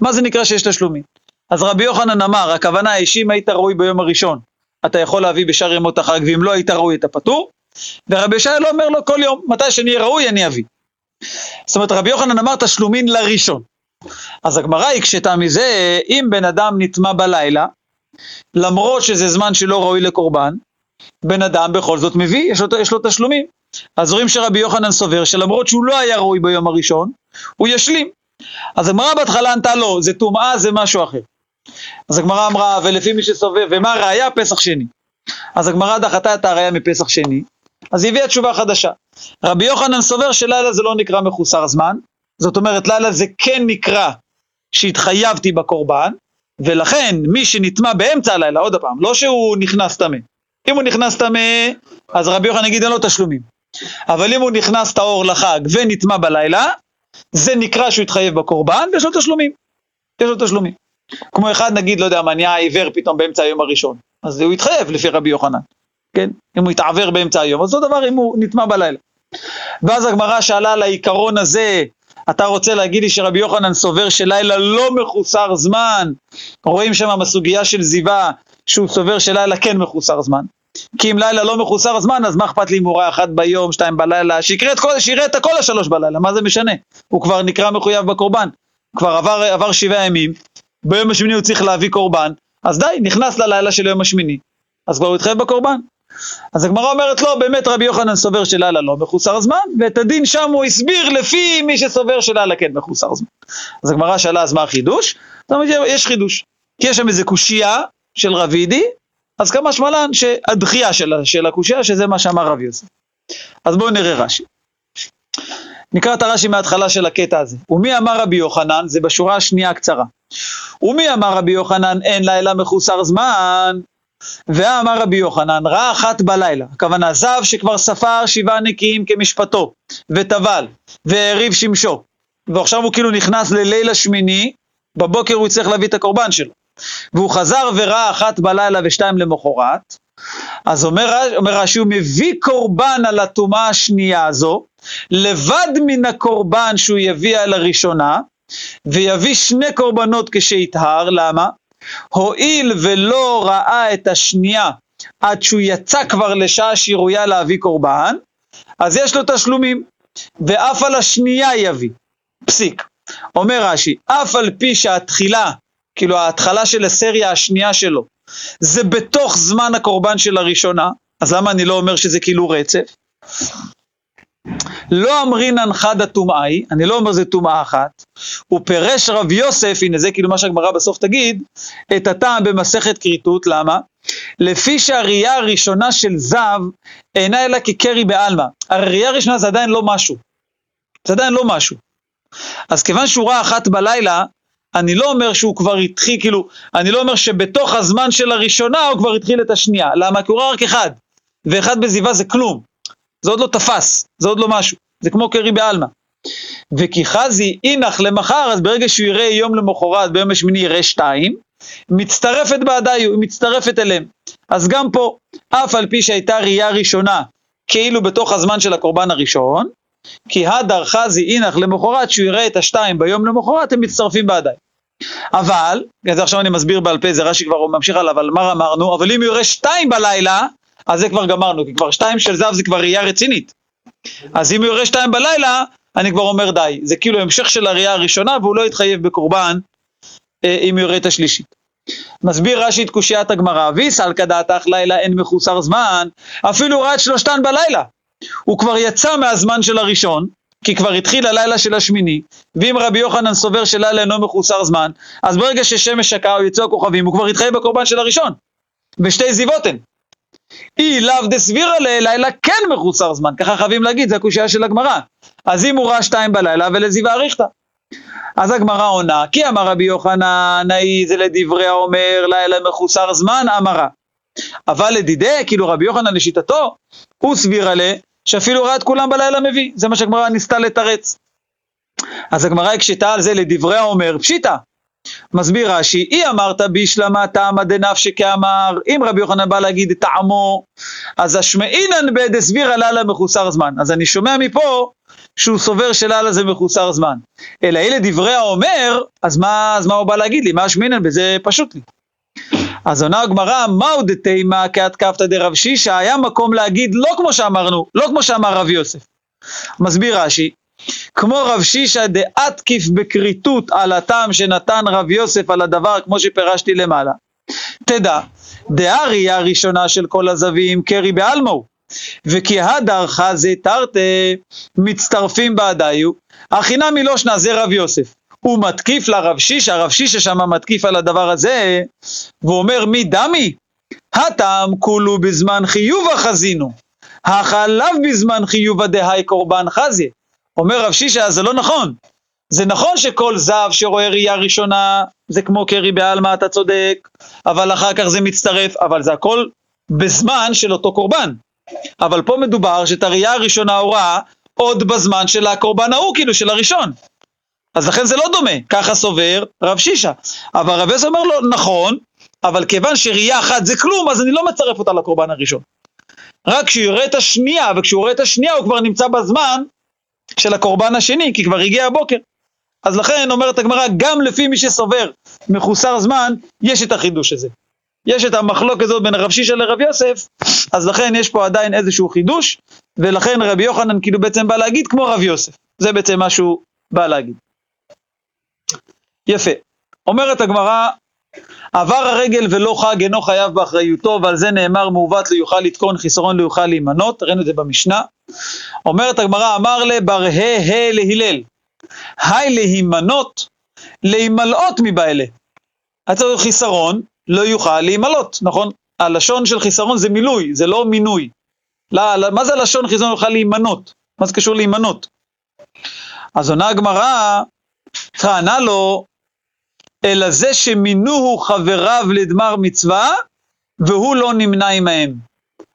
מה זה נקרא שיש תשלומין? אז רבי יוחנן אמר, הכוונה היא שאם היית ראוי ביום הראשון, אתה יכול להביא בשאר ימות החג, ואם לא היית ראוי אתה פטור, ורבי ישעיה לא אומר לו כל יום, מתי שאני אהיה ראוי אני אביא. זאת אומרת, רבי יוחנן אמר תשלומין לראשון. אז הגמרא הקשתה מזה, אם בן אדם נטמע בלילה, למרות שזה זמן שלא ראוי לקורבן, בן אדם בכל זאת מביא, יש לו, יש לו תשלומים. אז רואים שרבי יוחנן סובר שלמרות שהוא לא היה ראוי ביום הראשון, הוא ישלים. אז הגמרא בהתחלה ענתה לו, זה טומאה, זה משהו אחר. אז הגמרא אמרה, ולפי מי שסובב, ומה הראייה? פסח שני. אז הגמרא דחתה את הראייה מפסח שני, אז היא הביאה תשובה חדשה. רבי יוחנן סובר שלילה זה לא נקרא מחוסר זמן, זאת אומרת לילה זה כן נקרא שהתחייבתי בקורבן, ולכן מי שנטמע באמצע הלילה, עוד פעם, לא שהוא נכנס טמא. אם הוא נכנס טמא, אז רבי יוחנן יגיד אין לו תשלומים. אבל אם הוא נכנס טהור לחג ונטמע בלילה, זה נקרא שהוא התחייב בקורבן ויש לו תשלומים. יש לו תשלומים. כמו אחד נגיד, לא יודע מה, נהיה עיוור פתאום באמצע היום הראשון, אז הוא יתחייב לפי רבי יוחנן, כן? אם הוא יתעוור באמצע היום, אז אותו דבר אם הוא נטמע בלילה. ואז הגמרא שאלה על העיקרון הזה, אתה רוצה להגיד לי שרבי יוחנן סובר שלילה לא מחוסר זמן, רואים שם בסוגיה של זיווה שהוא סובר שלילה כן מחוסר זמן. כי אם לילה לא מחוסר זמן, אז מה אכפת לי אם הוא ראה אחת ביום, שתיים בלילה, שיקרא את כל, שיראה את הכל השלוש בלילה, מה זה משנה? הוא כבר נקרא מחויב בקורבן, כבר עבר, עבר שבעה ימים, ביום השמיני הוא צריך להביא קורבן, אז די, נכנס ללילה של יום השמיני, אז כבר הוא התחייב בקורבן. אז הגמרא אומרת לא, באמת רבי יוחנן סובר שלילה לא מחוסר זמן, ואת הדין שם הוא הסביר לפי מי שסובר שלילה כן מחוסר זמן. אז הגמרא שאלה אז מה החידוש? זאת אומרת, יש חידוש. כי יש שם איזה קושייה של רבידי, אז כמה שמלן שהדחייה של, הקושייה, שזה מה שאמר רבי יוסף. אז בואו נראה רש"י. נקרא את הרש"י מההתחלה של הקטע הזה. ומי אמר רבי יוחנן? זה בשורה השנייה הקצרה. ומי אמר רבי יוחנן אין לילה מחוסר זמן? ואמר רבי יוחנן, ראה אחת בלילה, הכוונה זב שכבר ספר שבעה נקיים כמשפטו, וטבל, והריב שמשו, ועכשיו הוא כאילו נכנס לליל השמיני, בבוקר הוא יצטרך להביא את הקורבן שלו. והוא חזר וראה אחת בלילה ושתיים למחרת, אז אומר, אומר רש"י, הוא מביא קורבן על הטומאה השנייה הזו, לבד מן הקורבן שהוא יביא על הראשונה, ויביא שני קורבנות כשיטהר, למה? הואיל ולא ראה את השנייה עד שהוא יצא כבר לשעה שהיא ראויה להביא קורבן, אז יש לו תשלומים, ואף על השנייה יביא. פסיק. אומר רש"י, אף על פי שהתחילה, כאילו ההתחלה של הסריה השנייה שלו, זה בתוך זמן הקורבן של הראשונה, אז למה אני לא אומר שזה כאילו רצף? לא אמרינן חד הטומאה היא, אני לא אומר זה טומאה אחת, הוא פירש רב יוסף, הנה זה כאילו מה שהגמרא בסוף תגיד, את הטעם במסכת כריתות, למה? לפי שהראייה הראשונה של זב אינה אלא כקרי בעלמא. הראייה הראשונה זה עדיין לא משהו. זה עדיין לא משהו. אז כיוון שהוא ראה אחת בלילה, אני לא אומר שהוא כבר התחיל, כאילו, אני לא אומר שבתוך הזמן של הראשונה הוא כבר התחיל את השנייה. למה? כי הוא ראה רק אחד, ואחד בזיווה זה כלום. זה עוד לא תפס, זה עוד לא משהו, זה כמו קרי בעלמא. וכי חזי אינח למחר, אז ברגע שהוא יראה יום למחרת, ביום השמיני יראה שתיים, מצטרפת בעדיי, היא מצטרפת אליהם. אז גם פה, אף על פי שהייתה ראייה ראשונה, כאילו בתוך הזמן של הקורבן הראשון, כי הדר חזי אינח למחרת, שהוא יראה את השתיים ביום למחרת, הם מצטרפים בעדיי. אבל, זה עכשיו אני מסביר בעל פה, זה רש"י כבר ממשיך עליו, אבל מה אמרנו? אבל אם הוא יראה שתיים בלילה, אז זה כבר גמרנו, כי כבר שתיים של זב זה כבר ראייה רצינית. אז אם הוא יראה שתיים בלילה, אני כבר אומר די. זה כאילו המשך של הראייה הראשונה, והוא לא יתחייב בקורבן אה, אם הוא יראה את השלישית. מסביר רש"י את קושיית הגמרא, ויסל כדעתך לילה אין מחוסר זמן, אפילו את שלושתן בלילה. הוא כבר יצא מהזמן של הראשון, כי כבר התחיל הלילה של השמיני, ואם רבי יוחנן סובר שלילה אינו מחוסר זמן, אז ברגע ששמש שקע או יצאו הכוכבים, הוא כבר התחייב בקורבן של הראשון. ושתי זיוות הן. אי לאו דסבירא לילה כן מחוסר זמן, ככה חייבים להגיד, זה הקושייה של הגמרא. אז אם הוא ראה שתיים בלילה ולזיווה אריכתא. אז הגמרא עונה, כי אמר רבי יוחנן, האי זה לדברי האומר, לילה מחוסר זמן, אמרה. אבל לדידי, כאילו רבי יוחנן לשיטתו, הוא סבירה ל... שאפילו ראה את כולם בלילה מביא, זה מה שהגמרא ניסתה לתרץ. אז הגמרא הקשתה על זה לדברי האומר, פשיטא, מסביר רש"י, אי אמרת בישלמה טעמא דנפשי כאמר, אם רבי יוחנן בא להגיד טעמו, אז השמעינן בדסבירא לאללה מחוסר זמן. אז אני שומע מפה שהוא סובר שלאללה זה מחוסר זמן. אלא אלה דברי האומר, אז מה, אז מה הוא בא להגיד לי? מה השמעינן בזה פשוט לי. אז עונה הגמרא, מהו דתימה כהתקפתא דרב שישא, היה מקום להגיד לא כמו שאמרנו, לא כמו שאמר רב יוסף. מסביר רש"י, כמו רב שישא דאתקיף בכריתות על הטעם שנתן רב יוסף על הדבר כמו שפירשתי למעלה. תדע, דהראייה הראשונה של כל הזווים קרי בעלמו, וכי הדר חזה תרתי מצטרפים בעדיו, הכי נמי לא זה רב יוסף. הוא מתקיף לרב שישה, הרב שישה שם מתקיף על הדבר הזה, והוא אומר מי דמי? הטעם כולו בזמן חיובה חזינו, החלב בזמן חיובה דהי קורבן חזיה. אומר רב שישה, זה לא נכון. זה נכון שכל זב שרואה ראייה ראשונה זה כמו קרי בעלמא, אתה צודק, אבל אחר כך זה מצטרף, אבל זה הכל בזמן של אותו קורבן. אבל פה מדובר שאת הראייה הראשונה הוא ראה עוד בזמן של הקורבן ההוא, כאילו של הראשון. אז לכן זה לא דומה, ככה סובר רב שישה. אבל רב יוסף אומר לו, נכון, אבל כיוון שראייה אחת זה כלום, אז אני לא מצרף אותה לקורבן הראשון. רק כשהוא יראה את השנייה, וכשהוא רואה את השנייה הוא כבר נמצא בזמן של הקורבן השני, כי כבר הגיע הבוקר. אז לכן אומרת הגמרא, גם לפי מי שסובר מחוסר זמן, יש את החידוש הזה. יש את המחלוקת הזאת בין רב שישה לרב יוסף, אז לכן יש פה עדיין איזשהו חידוש, ולכן רבי יוחנן כאילו בעצם בא להגיד כמו רב יוסף. זה בעצם מה שהוא בא להגיד. יפה. אומרת הגמרא, עבר הרגל ולא חג אינו חייב באחריותו, ועל זה נאמר מעוות לא יוכל לתקון, חיסרון לא יוכל להימנות, ראינו את זה במשנה. אומרת הגמרא, אמר לבר ה' ה' להלל, היי להימנות, להימלאות מבעלה. הצורך חיסרון לא יוכל להימלות, נכון? הלשון של חיסרון זה מילוי, זה לא מינוי. לא, לא, מה זה לשון חיסרון יוכל להימנות? מה זה קשור להימנות? אז עונה הגמרא, ענה לו, אלא זה שמינוהו חבריו לדמר מצווה, והוא לא נמנה עמהם.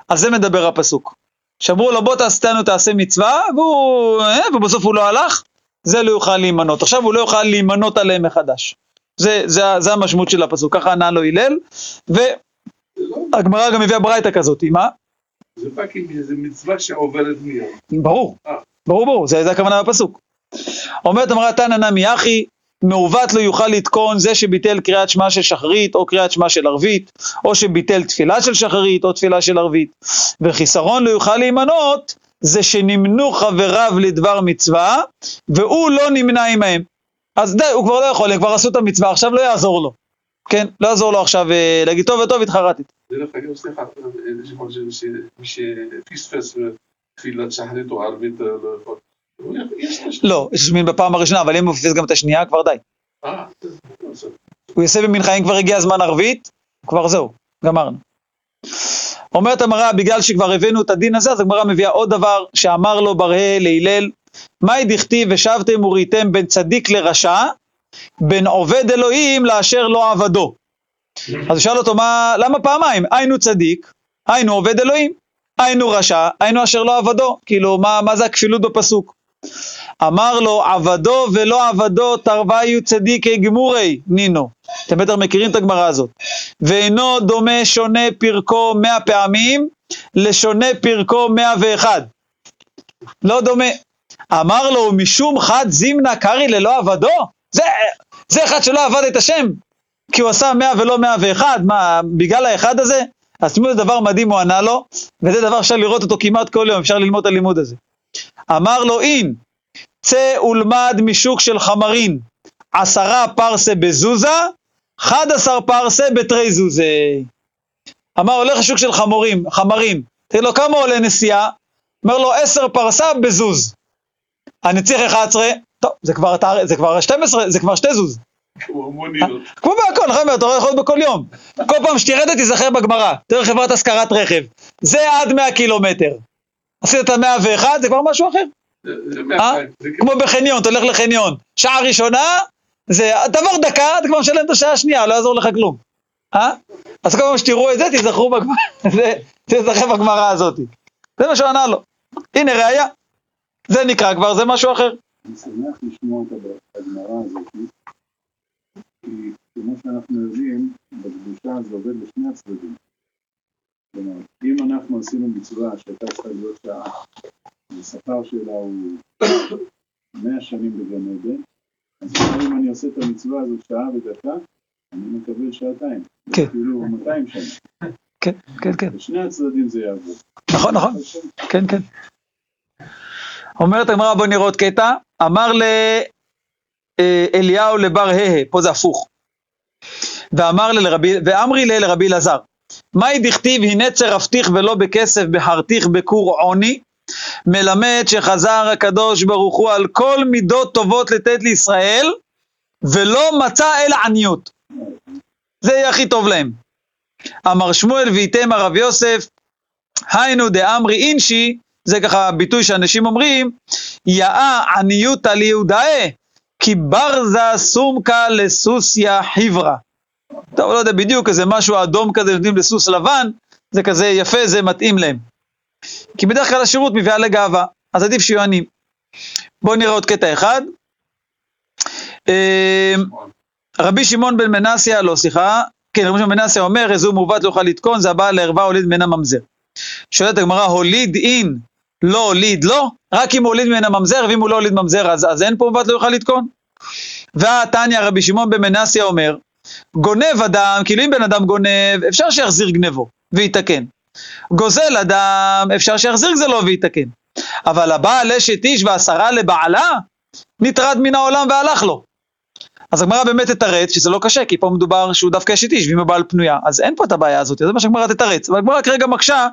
על זה מדבר הפסוק. שאמרו לו בוא תעשתנו תעשה מצווה, והוא, אה, ובסוף הוא לא הלך, זה לא יוכל להימנות. עכשיו הוא לא יוכל להימנות עליהם מחדש. זה, זה, זה המשמעות של הפסוק, ככה ענה לו הלל, והגמרא גם מביאה ברייתא כזאת, מה? זה כאילו איזה מצווה שעוברת מיד. ברור, אה. ברור, ברור, זה, זה הכוונה בפסוק. אומרת אמרה תנא נמי אחי, מעוות לא יוכל לתקון זה שביטל קריאת שמע של שחרית או קריאת שמע של ערבית, או שביטל תפילה של שחרית או תפילה של ערבית. וחיסרון לא יוכל להימנות זה שנמנו חבריו לדבר מצווה, והוא לא נמנה עמהם. אז די, הוא כבר לא יכול, הם כבר עשו את המצווה, עכשיו לא יעזור לו. כן, לא יעזור לו עכשיו אה, להגיד טוב וטוב התחרטתי. דרך אגב, סליחה, יש יכול להיות שמי שפספס תפילת שחרית או ערבית לא יכול. הוא יש לו... לא, יש מין בפעם הראשונה, אבל אם הוא פספס גם את השנייה, כבר די. הוא יעשה במנחה, אם כבר הגיע הזמן ערבית, כבר זהו, גמרנו. אומרת המראה, בגלל שכבר הבאנו את הדין הזה, אז הגמרא מביאה עוד דבר שאמר לו ברהה להלל, מאי דכתיב ושבתם וראיתם בין צדיק לרשע, בין עובד אלוהים לאשר לא עבדו. אז הוא שאל אותו, מה, למה פעמיים? היינו צדיק, היינו עובד אלוהים, היינו רשע, היינו אשר לא עבדו. כאילו, מה, מה זה הכפילות בפסוק? אמר לו, עבדו ולא עבדו תרוויו צדיקי גמורי, נינו. אתם בטח מכירים את הגמרא הזאת. ואינו דומה שונה פרקו מאה פעמים לשונה פרקו מאה ואחד. לא דומה. אמר לו, משום חד זימנה קרי ללא עבדו? זה, זה אחד שלא עבד את השם, כי הוא עשה מאה ולא מאה ואחד, מה, בגלל האחד הזה? אז תשמעו, זה דבר מדהים הוא ענה לו, וזה דבר אפשר לראות אותו כמעט כל יום, אפשר ללמוד את הלימוד הזה. אמר לו, אין, צא ולמד משוק של חמרין, עשרה פרסה בזוזה, חד עשר פרסה בתרי זוזי. אמר, הולך לשוק של חמורים, חמרים, תגיד לו, כמה עולה נסיעה? אומר לו, עשר פרסה בזוז. אני צריך 11, טוב, זה כבר, זה כבר 12, זה כבר שתי זוז. כמו בהכל, נכון, אתה רואה יכול בכל יום. כל פעם שתרד תיזכר בגמרא, תראה חברת השכרת רכב. זה עד 100 קילומטר. עשית את המאה ואחד, זה כבר משהו אחר. זה- זה אה? זה כמו בחניון, אתה הולך לחניון. שעה ראשונה, זה, תעבור דקה, אתה כבר משלם את השעה השנייה, לא יעזור לך כלום. אה? אז כל פעם שתראו את זה, תיזכרו בגמרא, זה- תיזכר בגמרא הזאת. זה מה שהוא ענה לו. הנה ראיה. זה נקרא כבר, זה משהו אחר. אני שמח לשמוע את הגמרא הזאת, כי כמו שאנחנו יודעים, בקדושה זה עובד לשני הצדדים. כלומר, אם אנחנו עשינו מצווה שהייתה צריכה להיות שעה, והשכר שלה הוא מאה שנים בגן עדן, אז אם אני עושה את המצווה הזאת שעה ודקה, אני מקבל שעתיים. כן. כאילו 200 שנה. כן, כן, כן. בשני הצדדים זה יעבוד. נכון, נכון. כן, כן. אומרת הגמרא, בוא נראה עוד קטע, אמר לאליהו לבר הה, פה זה הפוך. ואמר לרבי, ואמרי לי לרבי אלעזר, מהי דכתיב הנה צרפתיך ולא בכסף בחרתיך בכור עוני? מלמד שחזר הקדוש ברוך הוא על כל מידות טובות לתת לישראל, ולא מצא אלא עניות. זה יהיה הכי טוב להם. אמר שמואל וייתם הרב יוסף, היינו דאמרי אינשי, זה ככה ביטוי שאנשים אומרים, יאה עניותא ליהודאה, כי ברזה סומקה לסוסיה חיברה. טוב, לא יודע בדיוק, איזה משהו אדום כזה נותנים לסוס לבן, זה כזה יפה, זה מתאים להם. כי בדרך כלל השירות מביאה לגאווה, אז עדיף שיהיו עניים. בואו נראה עוד קטע אחד. אה, רבי שמעון בן מנסיה, לא סליחה, כן, רבי שמעון בן מנסיה אומר, איזו מעוות לא יוכל לתקון, זה הבעל לערווה הוליד ממנה ממזר. שואלת הגמרא, הוליד אין, לא הוליד לא? רק אם הוא הוליד ממנה ממזר, ואם הוא לא הוליד ממזר, אז, אז אין פה מעוות לא יוכל לתקון? והתניא רבי שמעון בן מנסיה אומר, גונב אדם, כאילו אם בן אדם גונב, אפשר שיחזיר גנבו ויתקן. גוזל אדם, אפשר שיחזיר גזלו ויתקן. אבל הבעל אשת איש ועשרה לבעלה, נטרד מן העולם והלך לו. אז הגמרא באמת תתרץ שזה לא קשה, כי פה מדובר שהוא דווקא אשת איש, ואם הבעל פנויה, אז אין פה את הבעיה הזאת, זה מה שהגמרא תתרץ. אבל הגמרא כרגע מקשה,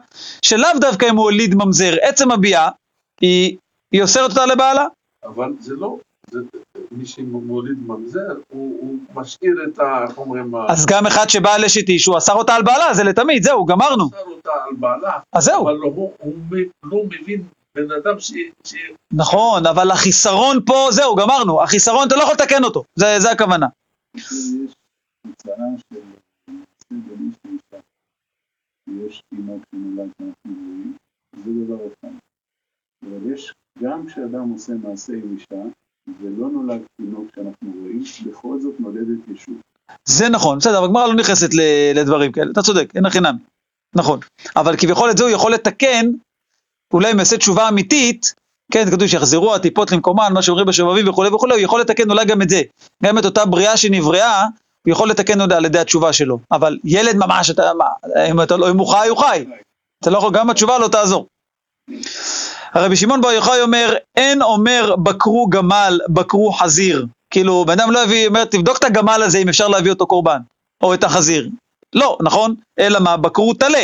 שלאו דווקא אם הוא הוליד ממזר, עצם הביאה, היא, היא אוסרת אותה לבעלה. אבל זה לא, מי שמוליד ממזר, הוא, הוא משאיר את ה... איך אומרים? אז גם אחד שבא על אשת איש, הוא אסר אותה על בעלה, זה לתמיד, זהו, גמרנו. אסר אותה על בעלה, אז זהו. אבל הוא, הוא מ- לא מבין בן אדם ש... ש... נכון, אבל החיסרון פה, זהו, גמרנו. החיסרון, אתה לא יכול לתקן אותו, זה, זה הכוונה. יש תינוק שנולד שאנחנו רואים, זה דבר אחד. אבל יש, גם כשאדם עושה מעשה עם אישה, ולא נולד תינוק שאנחנו רואים, בכל זאת נולדת ישות. זה נכון, בסדר, הגמרא לא נכנסת לדברים כאלה, אתה צודק, אין הכי. נכון. אבל כביכול את זה הוא יכול לתקן, אולי אם יעשה תשובה אמיתית, כן, כתוב שיחזרו הטיפות למקומן, מה שאומרים בשובבים וכולי וכולי, הוא יכול לתקן אולי גם את זה. גם את אותה בריאה שנבראה, הוא יכול לתקן אותה על ידי התשובה שלו. אבל ילד ממש, אתה, מה, אם, אתה, לא- אם הוא חי, הוא חי. אתה לא יכול, גם התשובה לא תעזור. הרבי שמעון בר יוחאי אומר, אין אומר בקרו גמל, בקרו חזיר. כאילו, בן אדם לא יביא, אומר, תבדוק את הגמל הזה אם אפשר להביא אותו קורבן, או את החזיר. לא, נכון? אלא מה? בקרו טלה.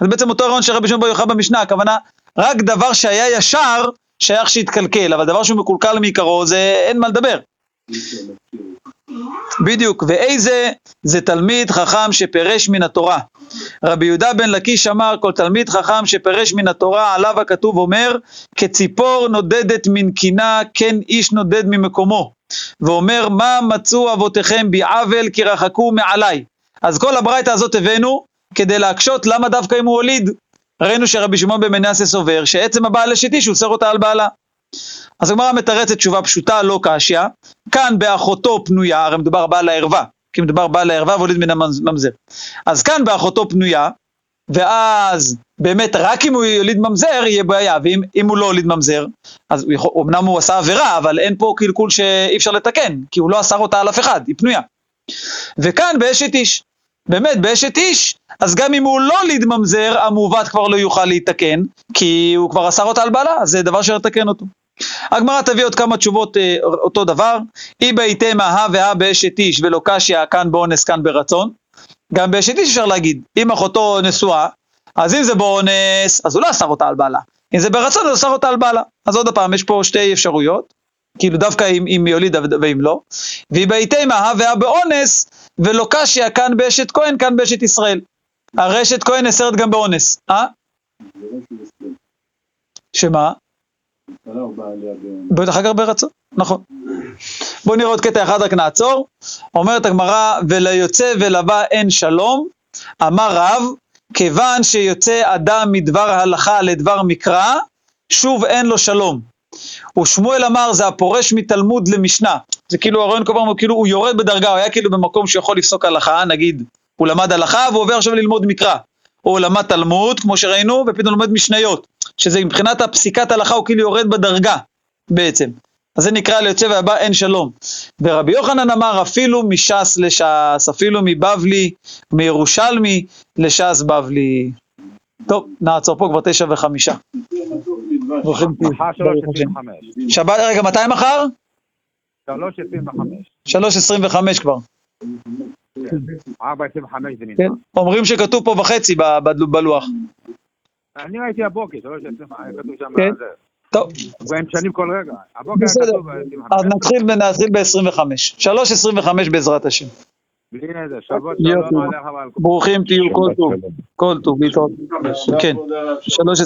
אז בעצם אותו הרעיון של רבי שמעון בר יוחאי במשנה, הכוונה, רק דבר שהיה ישר, שייך שיתקלקל, אבל דבר שהוא מקולקל מעיקרו, זה אין מה לדבר. בדיוק, ואיזה זה תלמיד חכם שפירש מן התורה. רבי יהודה בן לקיש אמר, כל תלמיד חכם שפירש מן התורה, עליו הכתוב אומר, כציפור נודדת מן קינה, כן איש נודד ממקומו. ואומר, מה מצאו אבותיכם בי עוול, כי רחקו מעליי. אז כל הברייתא הזאת הבאנו, כדי להקשות למה דווקא אם הוא הוליד. ראינו שרבי שמעון בן מנסיה סובר, שעצם הבעל אשת איש, הוא אוסר אותה על בעלה. אז הגמרא מתרצת תשובה פשוטה, לא קשיא, כאן באחותו פנויה, הרי מדובר בעל הערווה, כי מדובר בעל הערווה והוליד מן הממזר. אז כאן באחותו פנויה, ואז באמת רק אם הוא יוליד ממזר יהיה בעיה, ואם אם הוא לא הוליד ממזר, אז הוא יכול, אמנם הוא עשה עבירה, אבל אין פה קלקול שאי אפשר לתקן, כי הוא לא אסר אותה על אף אחד, היא פנויה. וכאן באשת איש, באמת באשת איש, אז גם אם הוא לא הוליד ממזר, המעוות כבר לא יוכל להתקן, כי הוא כבר אסר אותה על בעלה, אז זה דבר שיתקן אותו. הגמרא תביא עוד כמה תשובות אה, אותו דבר, אי בהיתמה הא והא באשת איש ולא קשיא כאן באונס כאן ברצון, גם באשת איש אפשר להגיד, אם אחותו נשואה, אז אם זה באונס, אז הוא לא אסר אותה על בעלה, אם זה ברצון, הוא אסר אותה על בעלה. אז עוד פעם, יש פה שתי אפשרויות, כאילו דווקא אם, אם היא הולידה ואם לא, והיא בהיתמה הא והא באונס ולא קשיא כאן באשת כהן, כאן באשת ישראל. הרי אשת כהן נאסרת גם באונס, אה? שמה? ב... בטח כך ברצון, נכון. בואו נראה עוד קטע אחד, רק נעצור. אומרת הגמרא, וליוצא ולבא אין שלום, אמר רב, כיוון שיוצא אדם מדבר הלכה לדבר מקרא, שוב אין לו שלום. ושמואל אמר, זה הפורש מתלמוד למשנה. זה כאילו, הרעיון כל פעם הוא כאילו, הוא יורד בדרגה, הוא היה כאילו במקום שיכול לפסוק הלכה, נגיד, הוא למד הלכה והוא עובר עכשיו ללמוד מקרא. או למד תלמוד, כמו שראינו, ופתאום לומד משניות. שזה מבחינת הפסיקת הלכה הוא כאילו יורד בדרגה, בעצם. אז זה נקרא ליוצא והבא אין שלום. ורבי יוחנן אמר אפילו מש"ס לש"ס, אפילו מבבלי, מירושלמי לש"ס בבלי. טוב, נעצור פה כבר תשע וחמישה. עשרים וחמש. שבת, רגע, מתי מחר? שלוש עשרים וחמש. שלוש עשרים וחמש כבר. 4.25 זה נמצא. כן. אומרים שכתוב פה וחצי בלוח. אני ראיתי הבוקר, 3.25, היה כתוב שם, כן. טוב, והם משנים כל רגע. הבוקר היה בסדר. כתוב ב-25. אז נתחיל נתחיל ב-25. 3.25 בעזרת השם. בלי נדר, יופי. שלום עליך ועל כל... ברוכים תהיו, כל טוב. כל טוב, להתראות. כן. כבוד הרב, 3.25.